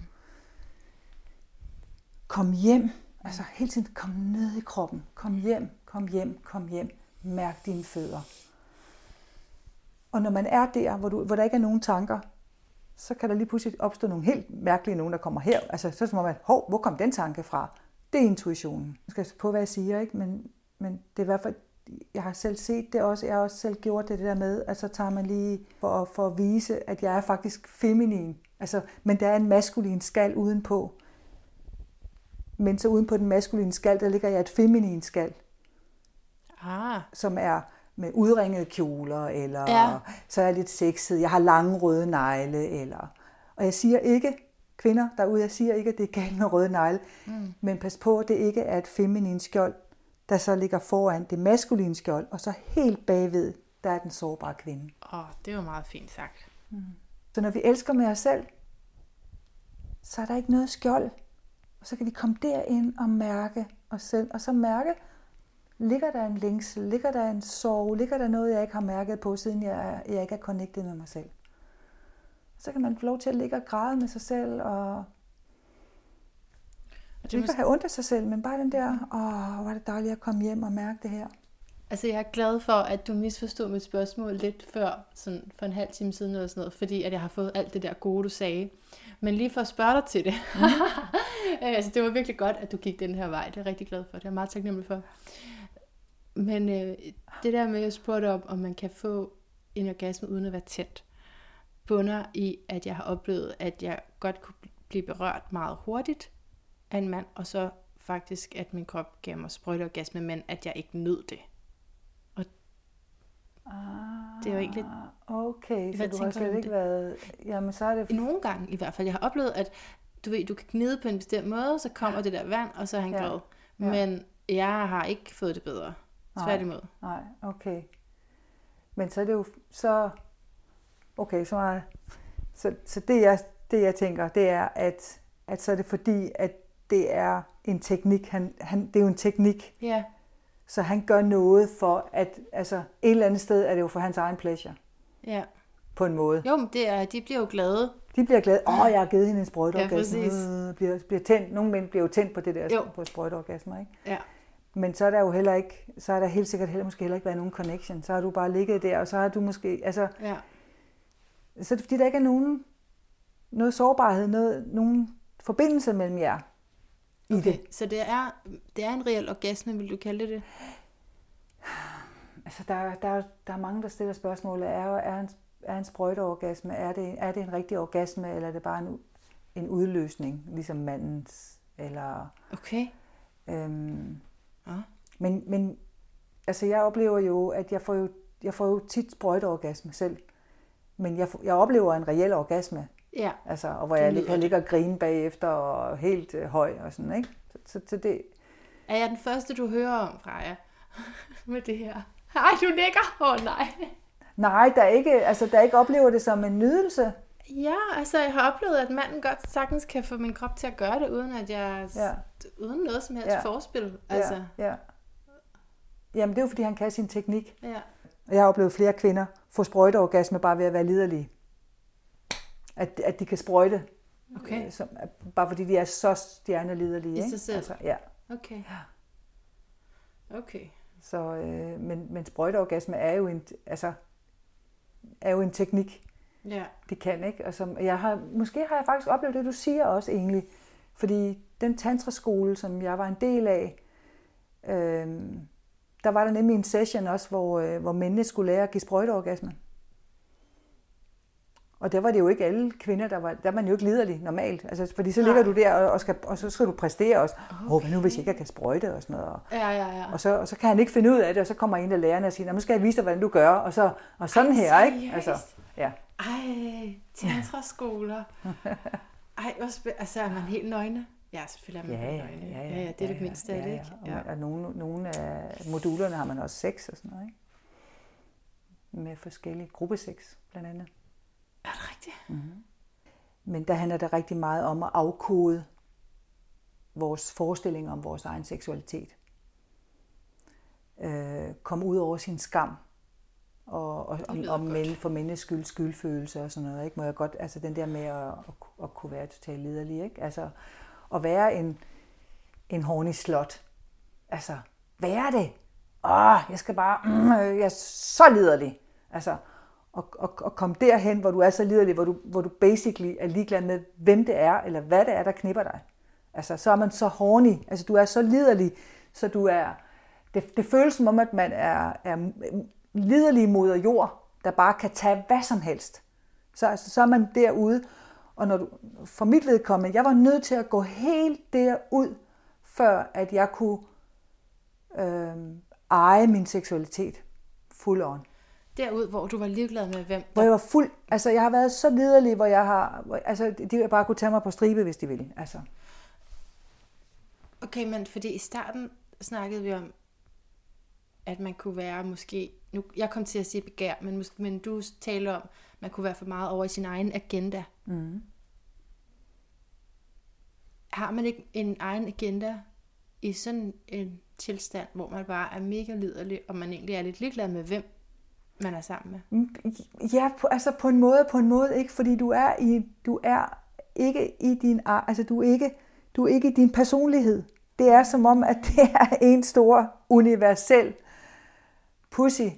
Kom hjem, altså hele tiden kom ned i kroppen, kom hjem, kom hjem, kom hjem, mærk dine fødder. Og når man er der, hvor, du, hvor der ikke er nogen tanker, så kan der lige pludselig opstå nogle helt mærkelige nogen, der kommer her. Altså, så er det som om, at, hov, hvor kom den tanke fra? Det er intuitionen. Jeg skal på, hvad jeg siger, ikke? Men, men det er i hvert fald, jeg har selv set det også, jeg har også selv gjort det, det der med, at så tager man lige for, for at vise, at jeg er faktisk feminin. Altså, men der er en maskulin skal udenpå. Men så uden på den maskuline skal, der ligger jeg et feminin skal Ah, som er med udringede kjoler, eller Ja. så er jeg lidt sexet, jeg har lange røde negle, eller... Og jeg siger ikke, kvinder derude, jeg siger ikke, at det er galt med røde negle, mm. men pas på, at det ikke er et feminin skjold, der så ligger foran det maskuline skjold, og så helt bagved, der er den sårbare kvinde. åh, det var meget fint sagt. Så når vi elsker med os selv, så er der ikke noget skjold. Og så kan vi komme derind og mærke os selv. Og så mærke, ligger der en længsel, ligger der en sorg, ligger der noget, jeg ikke har mærket på, siden jeg, jeg ikke er connected med mig selv. Så kan man få lov til at ligge og græde med sig selv, og Og det ikke at have ondt af sig selv, men bare den der, åh, hvor er det dejligt at komme hjem og mærke det her. altså, jeg er glad for, at du misforstod mit spørgsmål lidt før, sådan for en halv time siden eller sådan noget, fordi at jeg har fået alt det der gode, du sagde. Men lige for at spørge dig til det. *laughs* altså, det var virkelig godt, at du gik den her vej. Det er jeg rigtig glad for. Det er jeg meget taknemmelig for. Men øh, det der med, at jeg spurgte om, om man kan få en orgasme uden at være tæt, bunder i, at jeg har oplevet, at jeg godt kunne blive berørt meget hurtigt af en mand, og så faktisk, at min krop gav mig sprøjteorgasme, men at jeg ikke nød det. Ah, Det er jo egentlig- Okay, så du har slet ikke det? været... Jamen, så er det... Nogle gange i hvert fald. Jeg har oplevet, at du ved, du kan gnide på en bestemt måde, så kommer det der vand, og så er han Ja. glad. Ja. Men jeg har ikke fået det bedre. Nej. Tværtimod. Nej, okay. Men så er det jo så... Okay, så, er, så, så det, jeg, det jeg tænker, det er, at, at så er det fordi, at det er en teknik. Han, han, det er jo en teknik, Ja, så han gør noget for, at altså, et eller andet sted er det jo for hans egen pleasure, ja. på en måde. Jo, men det er, de bliver jo glade. De bliver glade. Åh, oh, jeg har givet hende en sprøjteorgasme. Ja, præcis. bliver, bliver tændt. Nogle mænd bliver jo tændt på det der Jo. på sprøjteorgasmer, ikke? Ja. Men så er der jo heller ikke, så er der helt sikkert heller, måske heller ikke været nogen connection. Så har du bare ligget der, og så har du måske, altså, ja. så er det fordi, der ikke er nogen, noget sårbarhed, noget, nogen forbindelse mellem jer i Okay, det. så det er, det er en reel orgasme, vil du kalde det det? altså der, der, der er mange, der stiller spørgsmålet, er, er, en, er en sprøjteorgasme, er det, er det en rigtig orgasme, eller er det bare en, en udløsning, ligesom mandens, eller... Okay. Øhm, Ja. men, men altså jeg oplever jo, at jeg får jo, jeg får jo tit sprøjteorgasme selv, men jeg, jeg oplever en reel orgasme, Ja. altså, og hvor jeg lyder lig- kan ligge og grine bagefter, og helt øh, høj og sådan, ikke? Så, så, så det, Er jeg den første, du hører om, Freja? *laughs* Med det her. Ej, du nikker. Åh, oh, nej. Nej, der er ikke, altså, der ikke oplever det som en nydelse, Ja, altså jeg har oplevet, at manden godt sagtens kan få min krop til at gøre det, uden at jeg... Ja. Uden noget som helst Ja. ja. forspil. Altså, Ja, ja. Jamen, det er jo, fordi han kan sin teknik. ja. Jeg har oplevet flere kvinder få sprøjteorgasme bare ved at være liderlige. At, at de kan sprøjte, Okay. øh, som, bare fordi de er så stjerneliderlige. I sig selv. Altså, ja. Okay. Okay. Så, øh, men, men sprøjteorgasme er jo en, altså, er jo en teknik, Ja. de kan, ikke? Og som, jeg har, måske har jeg faktisk oplevet det, du siger også egentlig. Fordi den tantraskole, som jeg var en del af, øh, der var der nemlig en session også, hvor, øh, hvor mændene skulle lære at give sprøjteorgasme. Og der var det jo ikke alle kvinder, der var, der var man jo ikke liderlig normalt. Altså, fordi så ligger Nej. du der, og, og, skal, og så skal du præstere også. Åh, okay. hvad nu hvis jeg ikke kan sprøjte og sådan noget. Og, Ja, ja, ja. og, så, og så kan han ikke finde ud af det, og så kommer en af lærerne og siger, "Nå, nu skal jeg vise dig, hvordan du gør, og, så, og sådan Ej, her, ikke? seriøst? Altså, ja. Ej, tantraskoler. *laughs* Ej, spæ- altså er man helt nøgne? Ja, selvfølgelig er man Ja, helt ja, nøgne. ja, ja, ja, det er det mindste af det, ikke? Ja, ja. Og, og nogle, nogle af modulerne har man også sex og sådan noget, ikke? Med forskellige gruppesex, blandt andet. Er det rigtigt? Men der handler det rigtig meget om at afkode vores forestilling om vores egen seksualitet. Øh, komme ud over sin skam. Og, og godt. men, for menneskets skyld, skyldfølelse og sådan noget. Ikke? Må jeg godt, altså den der med at, at, at kunne være totalt liderlig. Ikke? Altså at være en, en horny slot. Altså, være det. Åh, jeg skal bare, mm, jeg er så liderlig. Altså, og, og, og komme derhen, hvor du er så liderlig, hvor du, hvor du basically er ligeglad med, hvem det er, eller hvad det er, der knipper dig. Altså, så er man så horny. Altså, du er så liderlig, så du er... Det, det føles som om, at man er, er liderlig moder jord, der bare kan tage hvad som helst. Så, altså, så er man derude, og når du, for mit vedkommende, jeg var nødt til at gå helt derud, før at jeg kunne øh, eje min seksualitet full on. Derud, hvor du var ligeglad med, hvem Hvor jeg var fuld, altså jeg har været så liderlig, hvor jeg har, hvor, altså de vil bare kunne tage mig på stribe, hvis de ville. Altså. Okay, men fordi i starten snakkede vi om, at man kunne være måske... Nu, jeg kom til at sige begær, men, men du taler om, at man kunne være for meget over i sin egen agenda. Mm. Har man ikke en egen agenda i sådan en tilstand, hvor man bare er mega liderlig, og man egentlig er lidt ligeglad med, hvem man er sammen med? Mm, ja, på, altså på en måde, på en måde ikke, fordi du er i, du er ikke i din, altså du er ikke, du er ikke i din personlighed. Det er som om, at det er en stor universel pussy,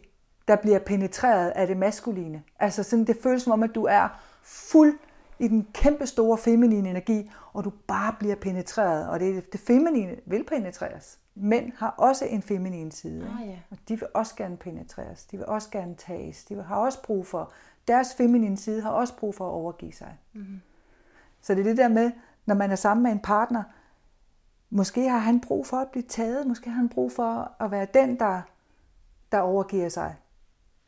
der bliver penetreret af det maskuline. Altså sådan, det føles som om, at du er fuld i den kæmpe store feminine energi, og du bare bliver penetreret, og det, det feminine vil penetreres. Mænd har også en feminin side, Ah, ja. og de vil også gerne penetreres, de vil også gerne tages, de har også brug for, deres feminine side har også brug for at overgive sig. Mm-hmm. Så det er det der med, når man er sammen med en partner, måske har han brug for at blive taget, måske har han brug for at være den, der, der overgiver sig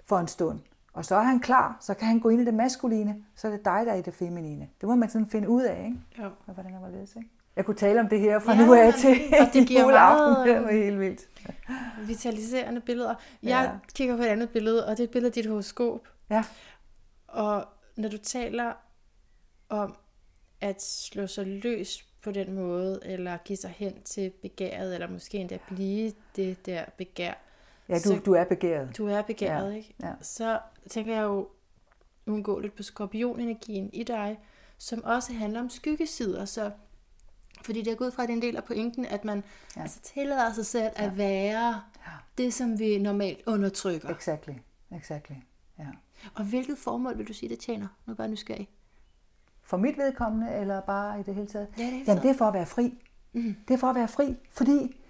for en stund. Og så er han klar, så kan han gå ind i det maskuline, så er det dig, der er i det feminine. Det må man sådan finde ud af, ikke? Jo. Hvordan er det, ikke? Jeg kunne tale om det her fra Ja, nu af til og det giver *laughs* juleaften. Det var helt vildt. Vitaliserende billeder. Jeg ja. kigger på et andet billede, og det er et billede af dit horoskop. Ja. Og når du taler om at slå sig løs på den måde, eller give sig hen til begæret, eller måske endda blive det der begær, Ja, du, Så- du er begæret. du er begæret, Ja, ikke? ja. Så tænker jeg jo uundgåeligt på skorpionenergien i dig, som også handler om skyggesider, så fordi det er gået fra, at det er en del af pointen, at man ja. altså tillader sig selv at være det, som vi normalt undertrykker. Exactly. Exactly. Ja. Og hvilket formål vil du sige, det tjener? Nu er jeg bare nysgerrig. For mit vedkommende, eller bare i det hele taget? Ja, det er Jamen, det er for at være fri. Mhm. Det er for at være fri, fordi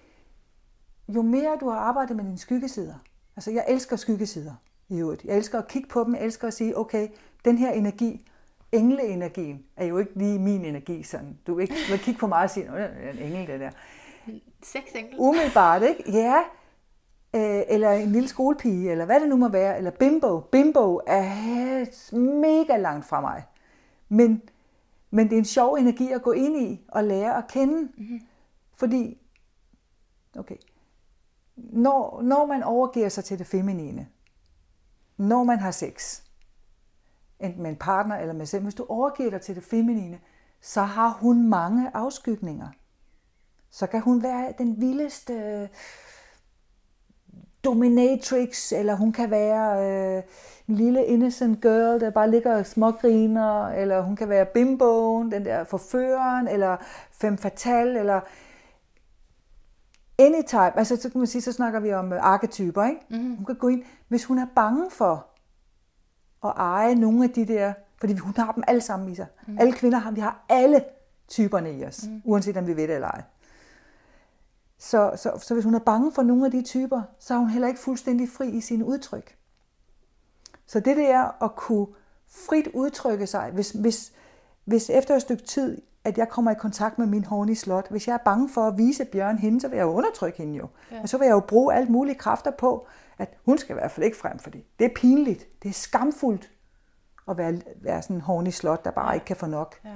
jo mere du har arbejdet med dine skyggesider, Altså, jeg elsker skyggesider i øvrigt. Jeg elsker at kigge på dem. Jeg elsker at sige, okay, den her energi, engleenergien, er jo ikke lige min energi. Sådan. Du vil ikke vil kigge på mig og sige, er en engel, det der. Seks engle. Umiddelbart, ikke? Ja. Øh, eller en lille skolepige, eller hvad det nu må være. Eller bimbo. Bimbo er mega langt fra mig. Men, men det er en sjov energi at gå ind i og lære at kende. Mm-hmm. Fordi, okay, når, når man overgiver sig til det feminine, når man har sex, enten med en partner eller med selv, hvis du overgiver dig til det feminine, så har hun mange afskygninger. Så kan hun være den vildeste dominatrix, eller hun kan være øh, en lille innocent girl, der bare ligger og smågriner, eller hun kan være bimboen, den der forføreren, eller femme fatale, eller anytime, altså så kan man sige, så snakker vi om øh, arketyper, ikke? Mm-hmm. Hun kan gå ind, hvis hun er bange for at eje nogle af de der, fordi hun har dem alle sammen i sig. Mm. Alle kvinder har, vi har alle typerne i os, mm. uanset om vi ved det eller ej. Så, så, så hvis hun er bange for nogle af de typer, så er hun heller ikke fuldstændig fri i sine udtryk. Så det der at kunne frit udtrykke sig, hvis, hvis, hvis efter et stykke tid, at jeg kommer i kontakt med min horny slot, hvis jeg er bange for at vise Bjørn hende, så vil jeg jo undertrykke hende jo. Ja. Og så vil jeg jo bruge alt mulige kræfter på, at hun skal i hvert fald ikke frem, fordi det er pinligt, det er skamfuldt at være, være sådan en horny slot, der bare ikke kan få nok. Ja.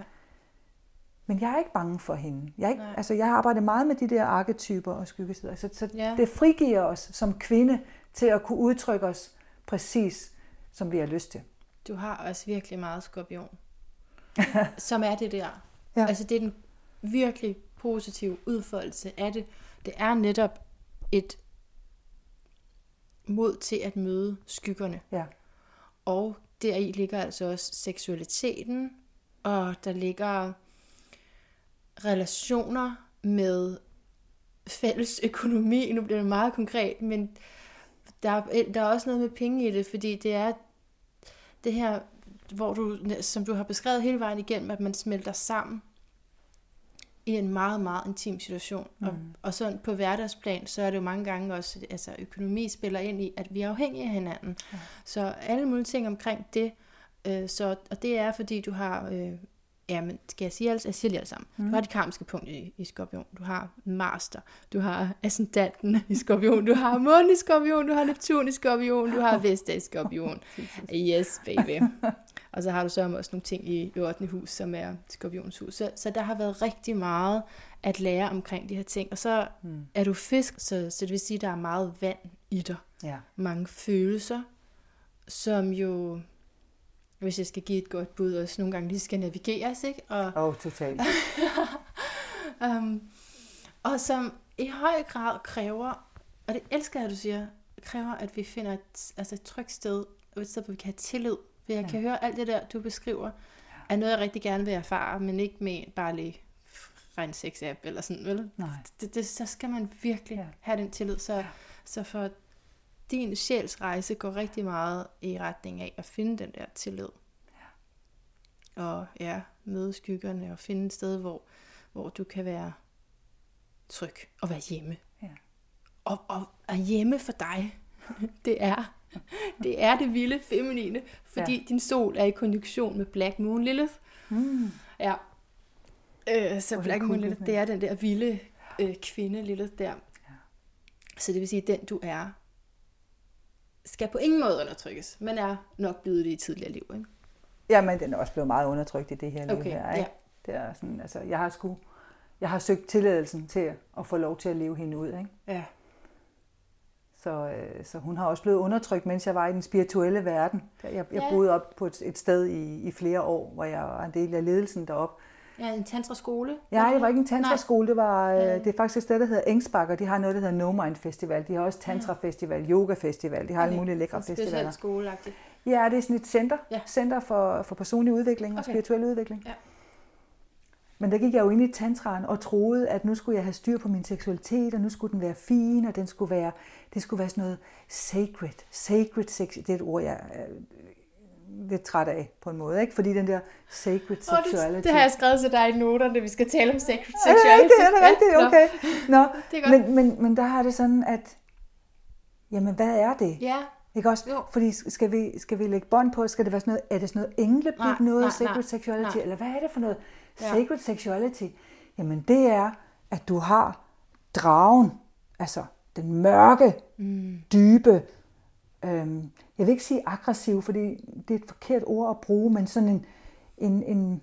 Men jeg er ikke bange for hende. Jeg, er ikke, altså, jeg har arbejdet meget med de der arketyper og skyggesider, så, så ja. det frigiver os som kvinde til at kunne udtrykke os præcis, som vi har lyst til. Du har også virkelig meget skorpion, *laughs* som er det der. Ja. Altså det er den virkelig positive udfoldelse af det. Det er netop et mod til at møde skyggerne. Ja. Og deri ligger altså også seksualiteten, og der ligger relationer med fælles økonomi. Nu bliver det meget konkret, men der er, der er også noget med penge i det, fordi det er det her, hvor du, som du har beskrevet hele vejen igennem, at man smelter sammen i en meget, meget intim situation. Mm. Og, og sådan på hverdagsplan, så er det jo mange gange også, altså økonomi spiller ind i, at vi er afhængige af hinanden. Ja. Så alle mulige ting omkring det, øh, så, og det er, fordi du har øh, Ja, men skal jeg sige alt? Jeg siger lige alt sammen. Mm. Du har det karmiske punkt i, i skorpion. Du har Master. Du har ascendanten i skorpion. Du har månen i skorpion. Du har Neptun i skorpion. Du har Vesta i skorpion. *laughs* Yes, baby. *laughs* Og så har du så også nogle ting i 8. hus, som er skorpions hus. Så, så der har været rigtig meget at lære omkring de her ting. Og så mm. er du fisk, så, så det vil sige, at der er meget vand i dig. Ja. Mange følelser, som jo hvis jeg skal give et godt bud, også nogle gange lige skal navigeres, ikke? Og, oh, totalt. um, *laughs* og som i høj grad kræver, og det elsker jeg, at du siger, kræver, at vi finder et, altså et trygt sted, et sted, hvor vi kan have tillid. For jeg ja. kan høre alt det der, du beskriver, er noget, jeg rigtig gerne vil erfare, men ikke med bare lige ren sex app eller sådan, vel? Nej. Det, det, så skal man virkelig ja. have den tillid. Så, ja. så for din sjælsrejse går rigtig meget i retning af at finde den der tillid. Ja. Og ja, møde skyggerne og finde et sted, hvor, hvor du kan være tryg og være hjemme. Ja. Og, og, og hjemme for dig, *laughs* det er det er det vilde feminine, fordi ja. din sol er i konjunktion med Black Moon Lilith. Mm. Ja. Øh, så Black Moon Lilith, det er den der vilde øh, kvinde Lilith der. Ja. Så det vil sige, den du er, skal på ingen måde undertrykkes, men er nok blevet det i tidligere liv. Ikke? Ja, men den er også blevet meget undertrykt i det her liv okay, her. Ikke? Ja. Det er sådan, altså, jeg har sgu, jeg har søgt tilladelsen til at få lov til at leve hende ud. Ikke? Ja. Så, øh, så hun har også blevet undertrykt, mens jeg var i den spirituelle verden. Jeg, jeg ja. boede op på et, et sted i, i flere år, hvor jeg var en del af ledelsen deroppe. Ja, en tantra-skole? Ja, det var ikke en tantra-skole. Det, var, øh, det er faktisk et sted, der hedder Engsbak, og de har noget, der hedder No Mind Festival. De har også tantra-festival, yoga-festival. De har alle mulige lækre festivaler. Specielt skole -agtigt. Ja, det er sådan et center. Ja. Center for, for personlig udvikling og spirituel udvikling. Ja. Men der gik jeg jo ind i tantraen og troede, at nu skulle jeg have styr på min seksualitet, og nu skulle den være fin, og den skulle være, det skulle være sådan noget sacred. Sacred sex, det er et ord, jeg lidt træt af på en måde, ikke? Fordi den der sacred sexuality... Oh, det, det har jeg skrevet til dig i noterne, vi skal tale om sacred sexuality. Er det rigtigt? Er det rigtigt? Okay. Nå. Nå. Men, men, men der har det sådan, at jamen hvad er det? Ja. Ikke også? Jo. Fordi skal vi, skal vi lægge bånd på, skal det være sådan noget, er det sådan noget engleblik noget, nej, sacred nej, sexuality, nej. eller hvad er det for noget? Ja. Sacred sexuality, jamen det er, at du har dragen, altså den mørke, mm. dybe, øhm, jeg vil ikke sige aggressiv, fordi det er et forkert ord at bruge, men sådan en, en, en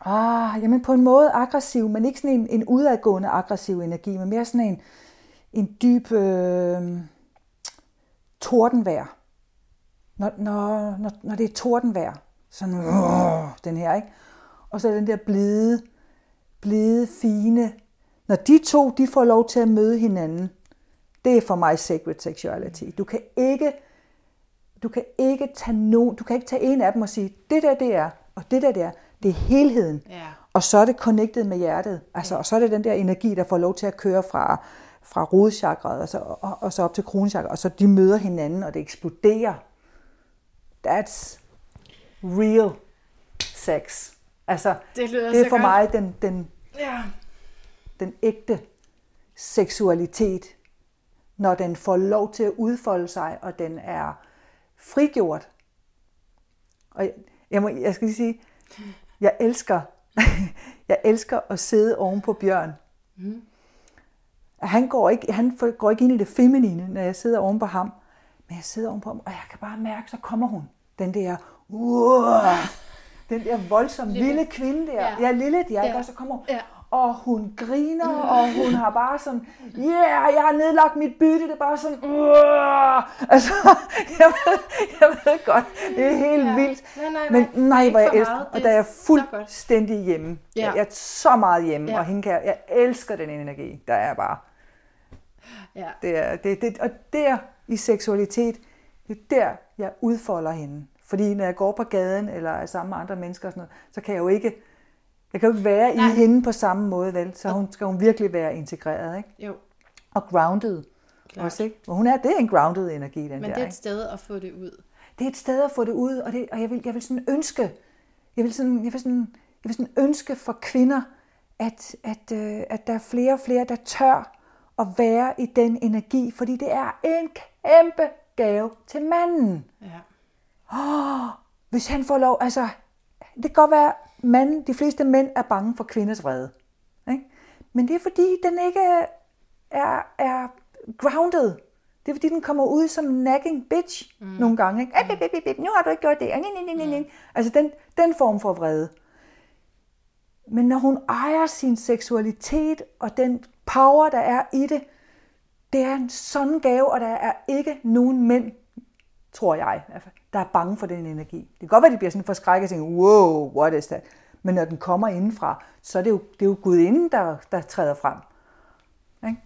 ah, jamen på en måde aggressiv, men ikke sådan en, en udadgående aggressiv energi, men mere sådan en, en dyb øh, tordenvejr. Når, når, når, når det er tordenvejr, sådan øh, den her, ikke? Og så er den der blide, blide, fine. Når de to, de får lov til at møde hinanden, det er for mig sacred sexuality. Du kan ikke, du kan ikke tage no, du kan ikke tage en af dem og sige, det der det er, og det der det er, det er helheden. Ja. Og så er det connected med hjertet. Altså, og så er det den der energi, der får lov til at køre fra, fra rodchakraet og så, og, og så op til kronchakrat, og så de møder hinanden, og det eksploderer. That's real sex. Altså, Det lyder det er for godt. mig den, den, Ja. den ægte seksualitet, når den får lov til at udfolde sig, og den er frigjort. Og jeg, jeg, må, jeg skal lige sige, jeg elsker, *laughs* jeg elsker at sidde oven på Bjørn. Mm. Han går ikke, han går ikke ind i det feminine, når jeg sidder oven på ham. Men jeg sidder oven på ham, og jeg kan bare mærke, så kommer hun. Den der, uh, den der voldsomme lille, lille kvinde der. Ja. Ja, lille der. Ja. og så kommer hun. Ja. Og hun griner, *laughs* og hun har bare sådan, yeah, jeg har nedlagt mit bytte, det er bare sådan, uh, altså, *laughs* jeg ved, jeg ved godt, det er helt Ja. vildt. Nej, nej, Men nej, er nej, hvor jeg elsker, og der er jeg fuldstændig hjemme. Ja. Jeg er så meget hjemme, Ja. og hende kan jeg, jeg elsker den energi, der er bare. Ja. Det er, det, det, og der i seksualitet, det er der, jeg udfolder hende. Fordi når jeg går på gaden, eller er sammen med andre mennesker og sådan noget, så kan jeg jo ikke, jeg kan jo ikke være Nej. i hende på samme måde, vel? Så hun, skal hun virkelig være integreret, ikke? Jo, Og grounded. klart. Også, ikke? Og hun er, det er en grounded energi, den Men der, det er et ikke? sted at få det ud. det er et sted at få det ud, og, det, og jeg, vil, jeg vil sådan ønske, jeg vil sådan, jeg vil sådan, jeg vil sådan ønske for kvinder, at, at, øh, at der er flere og flere, der tør at være i den energi, fordi det er en kæmpe gave til manden. Ja. Hvis han får lov, altså, det kan godt være, at manden, de fleste mænd er bange for kvinders vrede. Ikke? Men det er fordi, den ikke er, er grounded. Det er fordi, den kommer ud som nagging bitch mm. nogle gange. Ikke? Mm. Bip, bip, bip, nu har du ikke gjort det. Nej. Altså den, den form for vrede. Men når hun ejer sin seksualitet og den power, der er i det, det er en sådan gave, og der er ikke nogen mænd, tror jeg, i hvert fald, der er bange for den energi. Det kan godt være, at de bliver sådan forskrækket og tænker, wow, what is that? Men når den kommer indenfra, så er det jo, det er jo Gudinden, der, der træder frem. Ikke?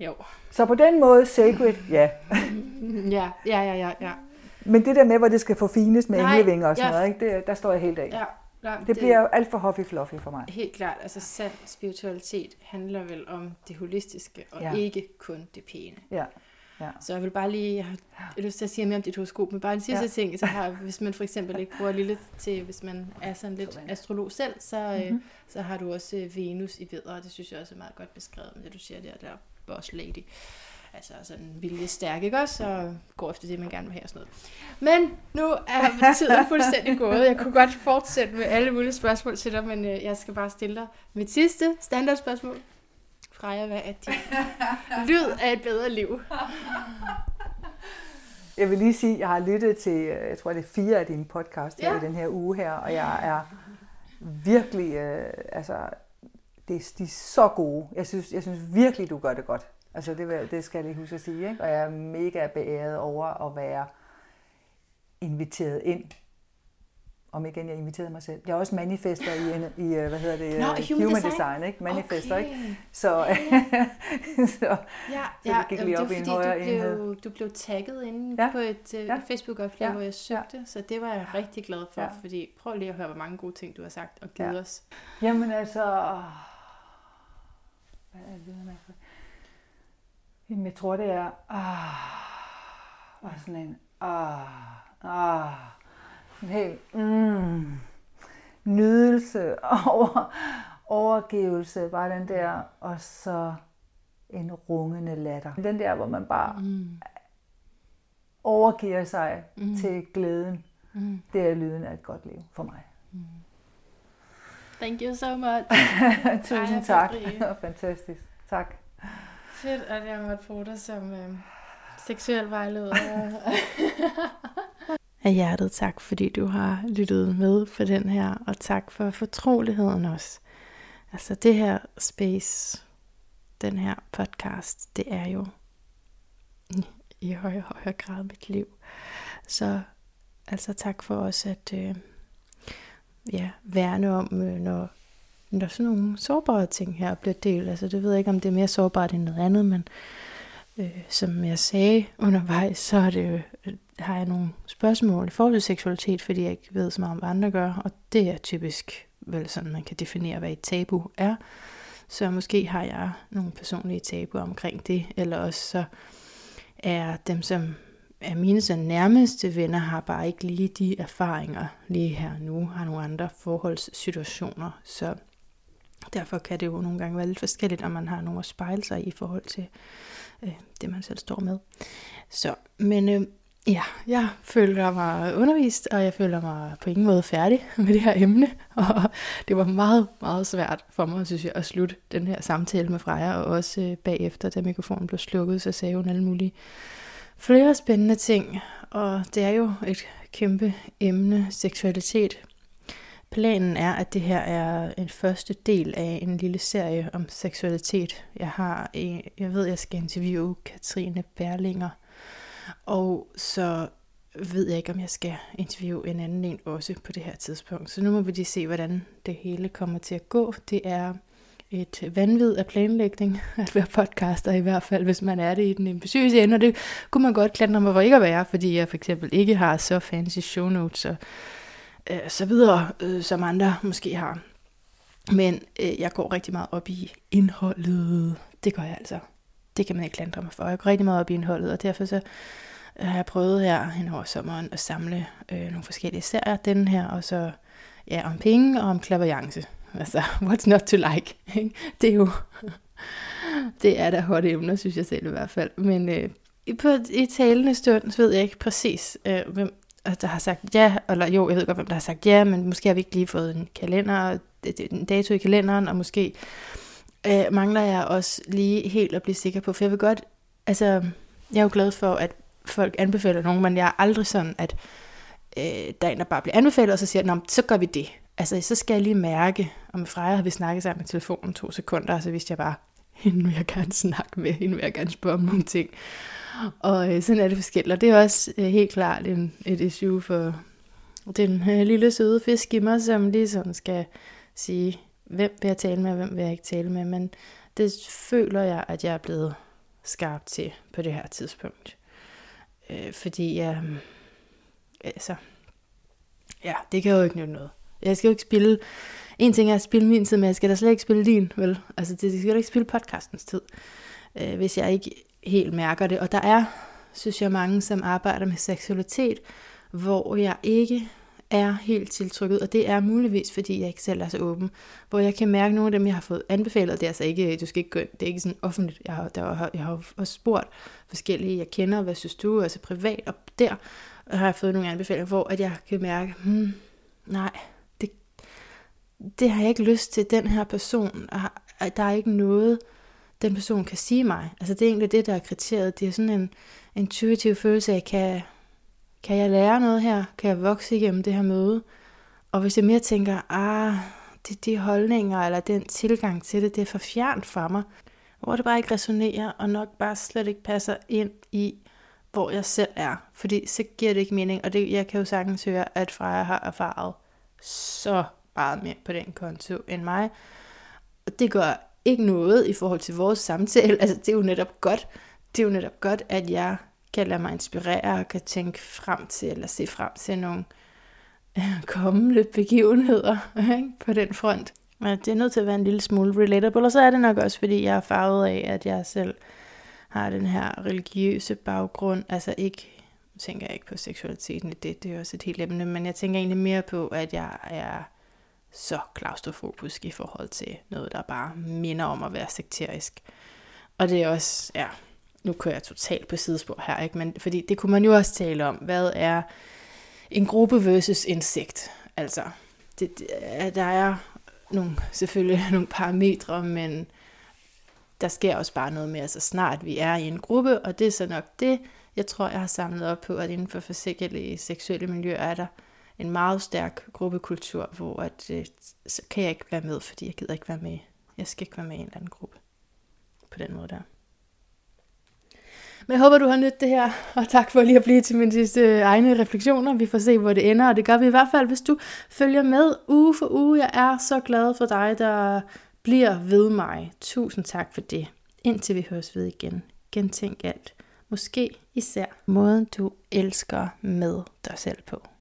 Jo. Så på den måde, sacred, ja. *laughs* Ja, ja, ja, ja, ja. Men det der med, hvor det skal forfines med englevinger og sådan jeg- noget, ikke? Det, der står jeg helt af. ja. Nej, Det bliver jo alt for huffy fluffy for mig. Helt klart, altså sand spiritualitet handler vel om det holistiske, og Ja. ja. ikke kun det pæne. Ja. Ja. Så jeg vil bare lige, jeg har lyst til at sige mere om dit horoskop, men bare en sidste Ja. ting, så har, hvis man for eksempel ikke bruger Lilith til, hvis man er sådan lidt astrolog selv, så, Mhm. mm-hmm. så har du også øh, Venus i vedder, og det synes jeg også er meget godt beskrevet med det, du siger der, der boss lady. Altså sådan vilje stærk, ikke også? Og går efter det, man gerne vil have og sådan noget. Men nu er *laughs* tiden fuldstændig gået. Jeg kunne godt fortsætte med alle mulige spørgsmål til dig, men øh, jeg skal bare stille dig mit sidste standardspørgsmål. Freja, hvad *laughs* er din lyd af et bedre liv? *laughs* Jeg vil lige sige, at jeg har lyttet til, øh, jeg tror det er fire af dine podcast her Ja. i den her uge her, og jeg er virkelig, øh, altså, det, de er så gode. Jeg synes, jeg synes virkelig, du gør det godt. Altså, det, det skal jeg lige huske at sige, ikke? Og jeg er mega beæret over at være inviteret ind. Om igen, jeg inviterede mig selv. Jeg er også manifester i, i øh, hvad hedder det, Nå, øh, human human design. design, ikke? Manifester, Okay. ikke? Så, *laughs* så Ja, Så det gik lige op det i en højere du enhed. blev, du blev tagget inde Ja. ja. på et uh, Ja. ja. Facebook-opslag, Ja. ja. hvor jeg søgte, ja. så det var jeg rigtig glad for, Ja. ja. fordi prøv lige at høre, hvor mange gode ting, du har sagt og givet Ja. ja. os. Jamen altså... Hvad er det, man. Jamen, jeg tror, det er... Ah, og sådan en... Ah, ah, helt... Mm, nydelse *laughs* over overgivelse, bare den der, og så en rungende latter. Den der, hvor man bare mm. overgiver sig mm. til glæden, mm. det er lyden af et godt liv for mig. Mm. Thank you so much. *laughs* Tusind tak. *laughs* Fantastisk. Tak. Fedt, at jeg måtte bruge dig som øh, seksuel vejleder. Af hjertet tak, fordi du har lyttet med på den her, og tak for fortroligheden også. Altså det her space, den her podcast, det er jo i højere og højere grad mit liv. Så altså tak for os at øh, ja, værne om, øh, når, når sådan nogle sårbare ting her bliver delt. Altså det ved jeg ikke, om det er mere sårbart end noget andet, men øh, som jeg sagde undervejs, så er det, jo, øh, har jeg nogle spørgsmål i forhold til seksualitet, fordi jeg ikke ved så meget om, hvad andre gør, og det er typisk vel sådan, man kan definere, hvad et tabu er. Så måske har jeg nogle personlige tabuer omkring det, eller også så er dem, som er mine så nærmeste venner, har bare ikke lige de erfaringer lige her nu, har nogle andre forholdssituationer, så derfor kan det jo nogle gange være lidt forskelligt, om man har nogle at spejle sig i forhold til øh, det, man selv står med. Så, men øh, ja, jeg føler mig undervist, og jeg føler mig på ingen måde færdig *laughs* med det her emne, og det var meget, meget svært for mig, synes jeg, at slutte den her samtale med Freja, og også øh, bagefter, da mikrofonen blev slukket, så sagde hun alle mulige flere spændende ting, og det er jo et kæmpe emne, seksualitet. Planen er, at det her er en første del af en lille serie om seksualitet. Jeg har, jeg ved, jeg skal interviewe Katrine Berlinger, og så ved jeg ikke, om jeg skal interviewe en anden en også på det her tidspunkt. Så nu må vi lige se, hvordan det hele kommer til at gå. Det er et vanvid af planlægning at være podcaster, i hvert fald hvis man er det i den ambitiøse ende, og det kunne man godt klandre mig for ikke at være, fordi jeg for eksempel ikke har så fancy show notes og øh, så videre, øh, som andre måske har. Men øh, jeg går rigtig meget op i indholdet. Det gør jeg altså. Det kan man ikke klandre mig for. Jeg går rigtig meget op i indholdet, og derfor så øh, har jeg prøvet her hen over sommeren at samle øh, nogle forskellige serier. Den her, og så ja, om penge og om klaverjance. Altså, *laughs* what's not to like? det er jo, *laughs* det er da hot emner, synes jeg selv i hvert fald. Men øh, på i talende stund, så ved jeg ikke præcis, øh, hvem der har sagt ja, eller jo, jeg ved godt, hvem der har sagt ja, men måske har vi ikke lige fået en kalender, en dato i kalenderen, og måske øh, mangler jeg også lige helt at blive sikker på, for jeg vil godt, altså, jeg er jo glad for, at folk anbefaler nogen, men jeg er aldrig sådan, at øh, der er en, der bare bliver anbefalet, og så siger, Nå, så gør vi det. Altså, så skal jeg lige mærke, og med Freja har vi snakket sammen med telefonen to sekunder, og så vidste jeg bare, *laughs* hende vil jeg gerne snakke med, hende vil jeg gerne spørge om nogle ting. Og øh, sådan er det forskelligt, og det er også øh, helt klart en, et issue for den øh, lille søde fisk i mig, som lige sådan skal sige, hvem vil jeg tale med, og hvem vil jeg ikke tale med, men det føler jeg, at jeg er blevet skarp til på det her tidspunkt. Øh, fordi jeg, øh, mm, altså, ja, det kan jo ikke nytte noget. Jeg skal jo ikke spille, en ting er at spille min tid, men jeg skal da slet ikke spille din, vel? Altså, det, skal da ikke spille podcastens tid, øh, hvis jeg ikke helt mærker det. Og der er, synes jeg, mange, som arbejder med seksualitet, hvor jeg ikke er helt tiltrykket, og det er muligvis, fordi jeg ikke selv er så åben, hvor jeg kan mærke nogle af dem, jeg har fået anbefalet, det er altså ikke, du skal ikke gå det er ikke sådan offentligt, jeg har, der, jeg har også spurgt forskellige, jeg kender, hvad synes du, altså privat, og der har jeg fået nogle anbefalinger, hvor at jeg kan mærke, hmm, nej, det, det har jeg ikke lyst til, den her person, der er ikke noget, den person kan sige mig. Altså det er egentlig det, der er kriteriet. Det er sådan en intuitiv følelse af, kan, kan jeg lære noget her? Kan jeg vokse igennem det her møde? Og hvis jeg mere tænker, ah, det de holdninger, eller den tilgang til det, det er for fjernt fra mig, hvor det bare ikke resonerer, og nok bare slet ikke passer ind i, hvor jeg selv er. Fordi så giver det ikke mening, og det, jeg kan jo sagtens høre, at Freja har erfaret så meget mere på den konto end mig. Og det gør ikke noget i forhold til vores samtale. *laughs* Altså, det er jo netop godt. Det er jo netop godt, at jeg kan lade mig inspirere og kan tænke frem til, eller se frem til nogle øh, kommende begivenheder *laughs* ikke, på den front. Men det er nødt til at være en lille smule relatable, og så er det nok også, fordi jeg er farvet af, at jeg selv har den her religiøse baggrund. Altså ikke, tænker jeg ikke på seksualiteten i det, det er også et helt emne, men jeg tænker egentlig mere på, at jeg er så klaustrofobisk i forhold til noget, der bare minder om at være sekterisk. Og det er også, ja, nu kører jeg totalt på sidespor her, ikke? Men, fordi det kunne man jo også tale om. Hvad er en gruppe versus insekt? Altså, det, det, der er nogle, selvfølgelig *laughs* nogle parametre, men der sker også bare noget mere, så snart vi er i en gruppe, og det er så nok det, jeg tror, jeg har samlet op på, at inden for forskellige seksuelle miljøer er der en meget stærk gruppekultur, hvor at, øh, så kan jeg ikke være med, fordi jeg gider ikke være med. Jeg skal ikke være med i en eller anden gruppe. På den måde der. Men jeg håber, du har nydt det her, og tak for lige at blive til mine sidste øh, egne refleksioner. Vi får se, hvor det ender, og det gør vi i hvert fald, hvis du følger med uge for uge. Jeg er så glad for dig, der bliver ved mig. Tusind tak for det. Indtil vi høres ved igen. Gentænk alt. Måske især måden, du elsker med dig selv på.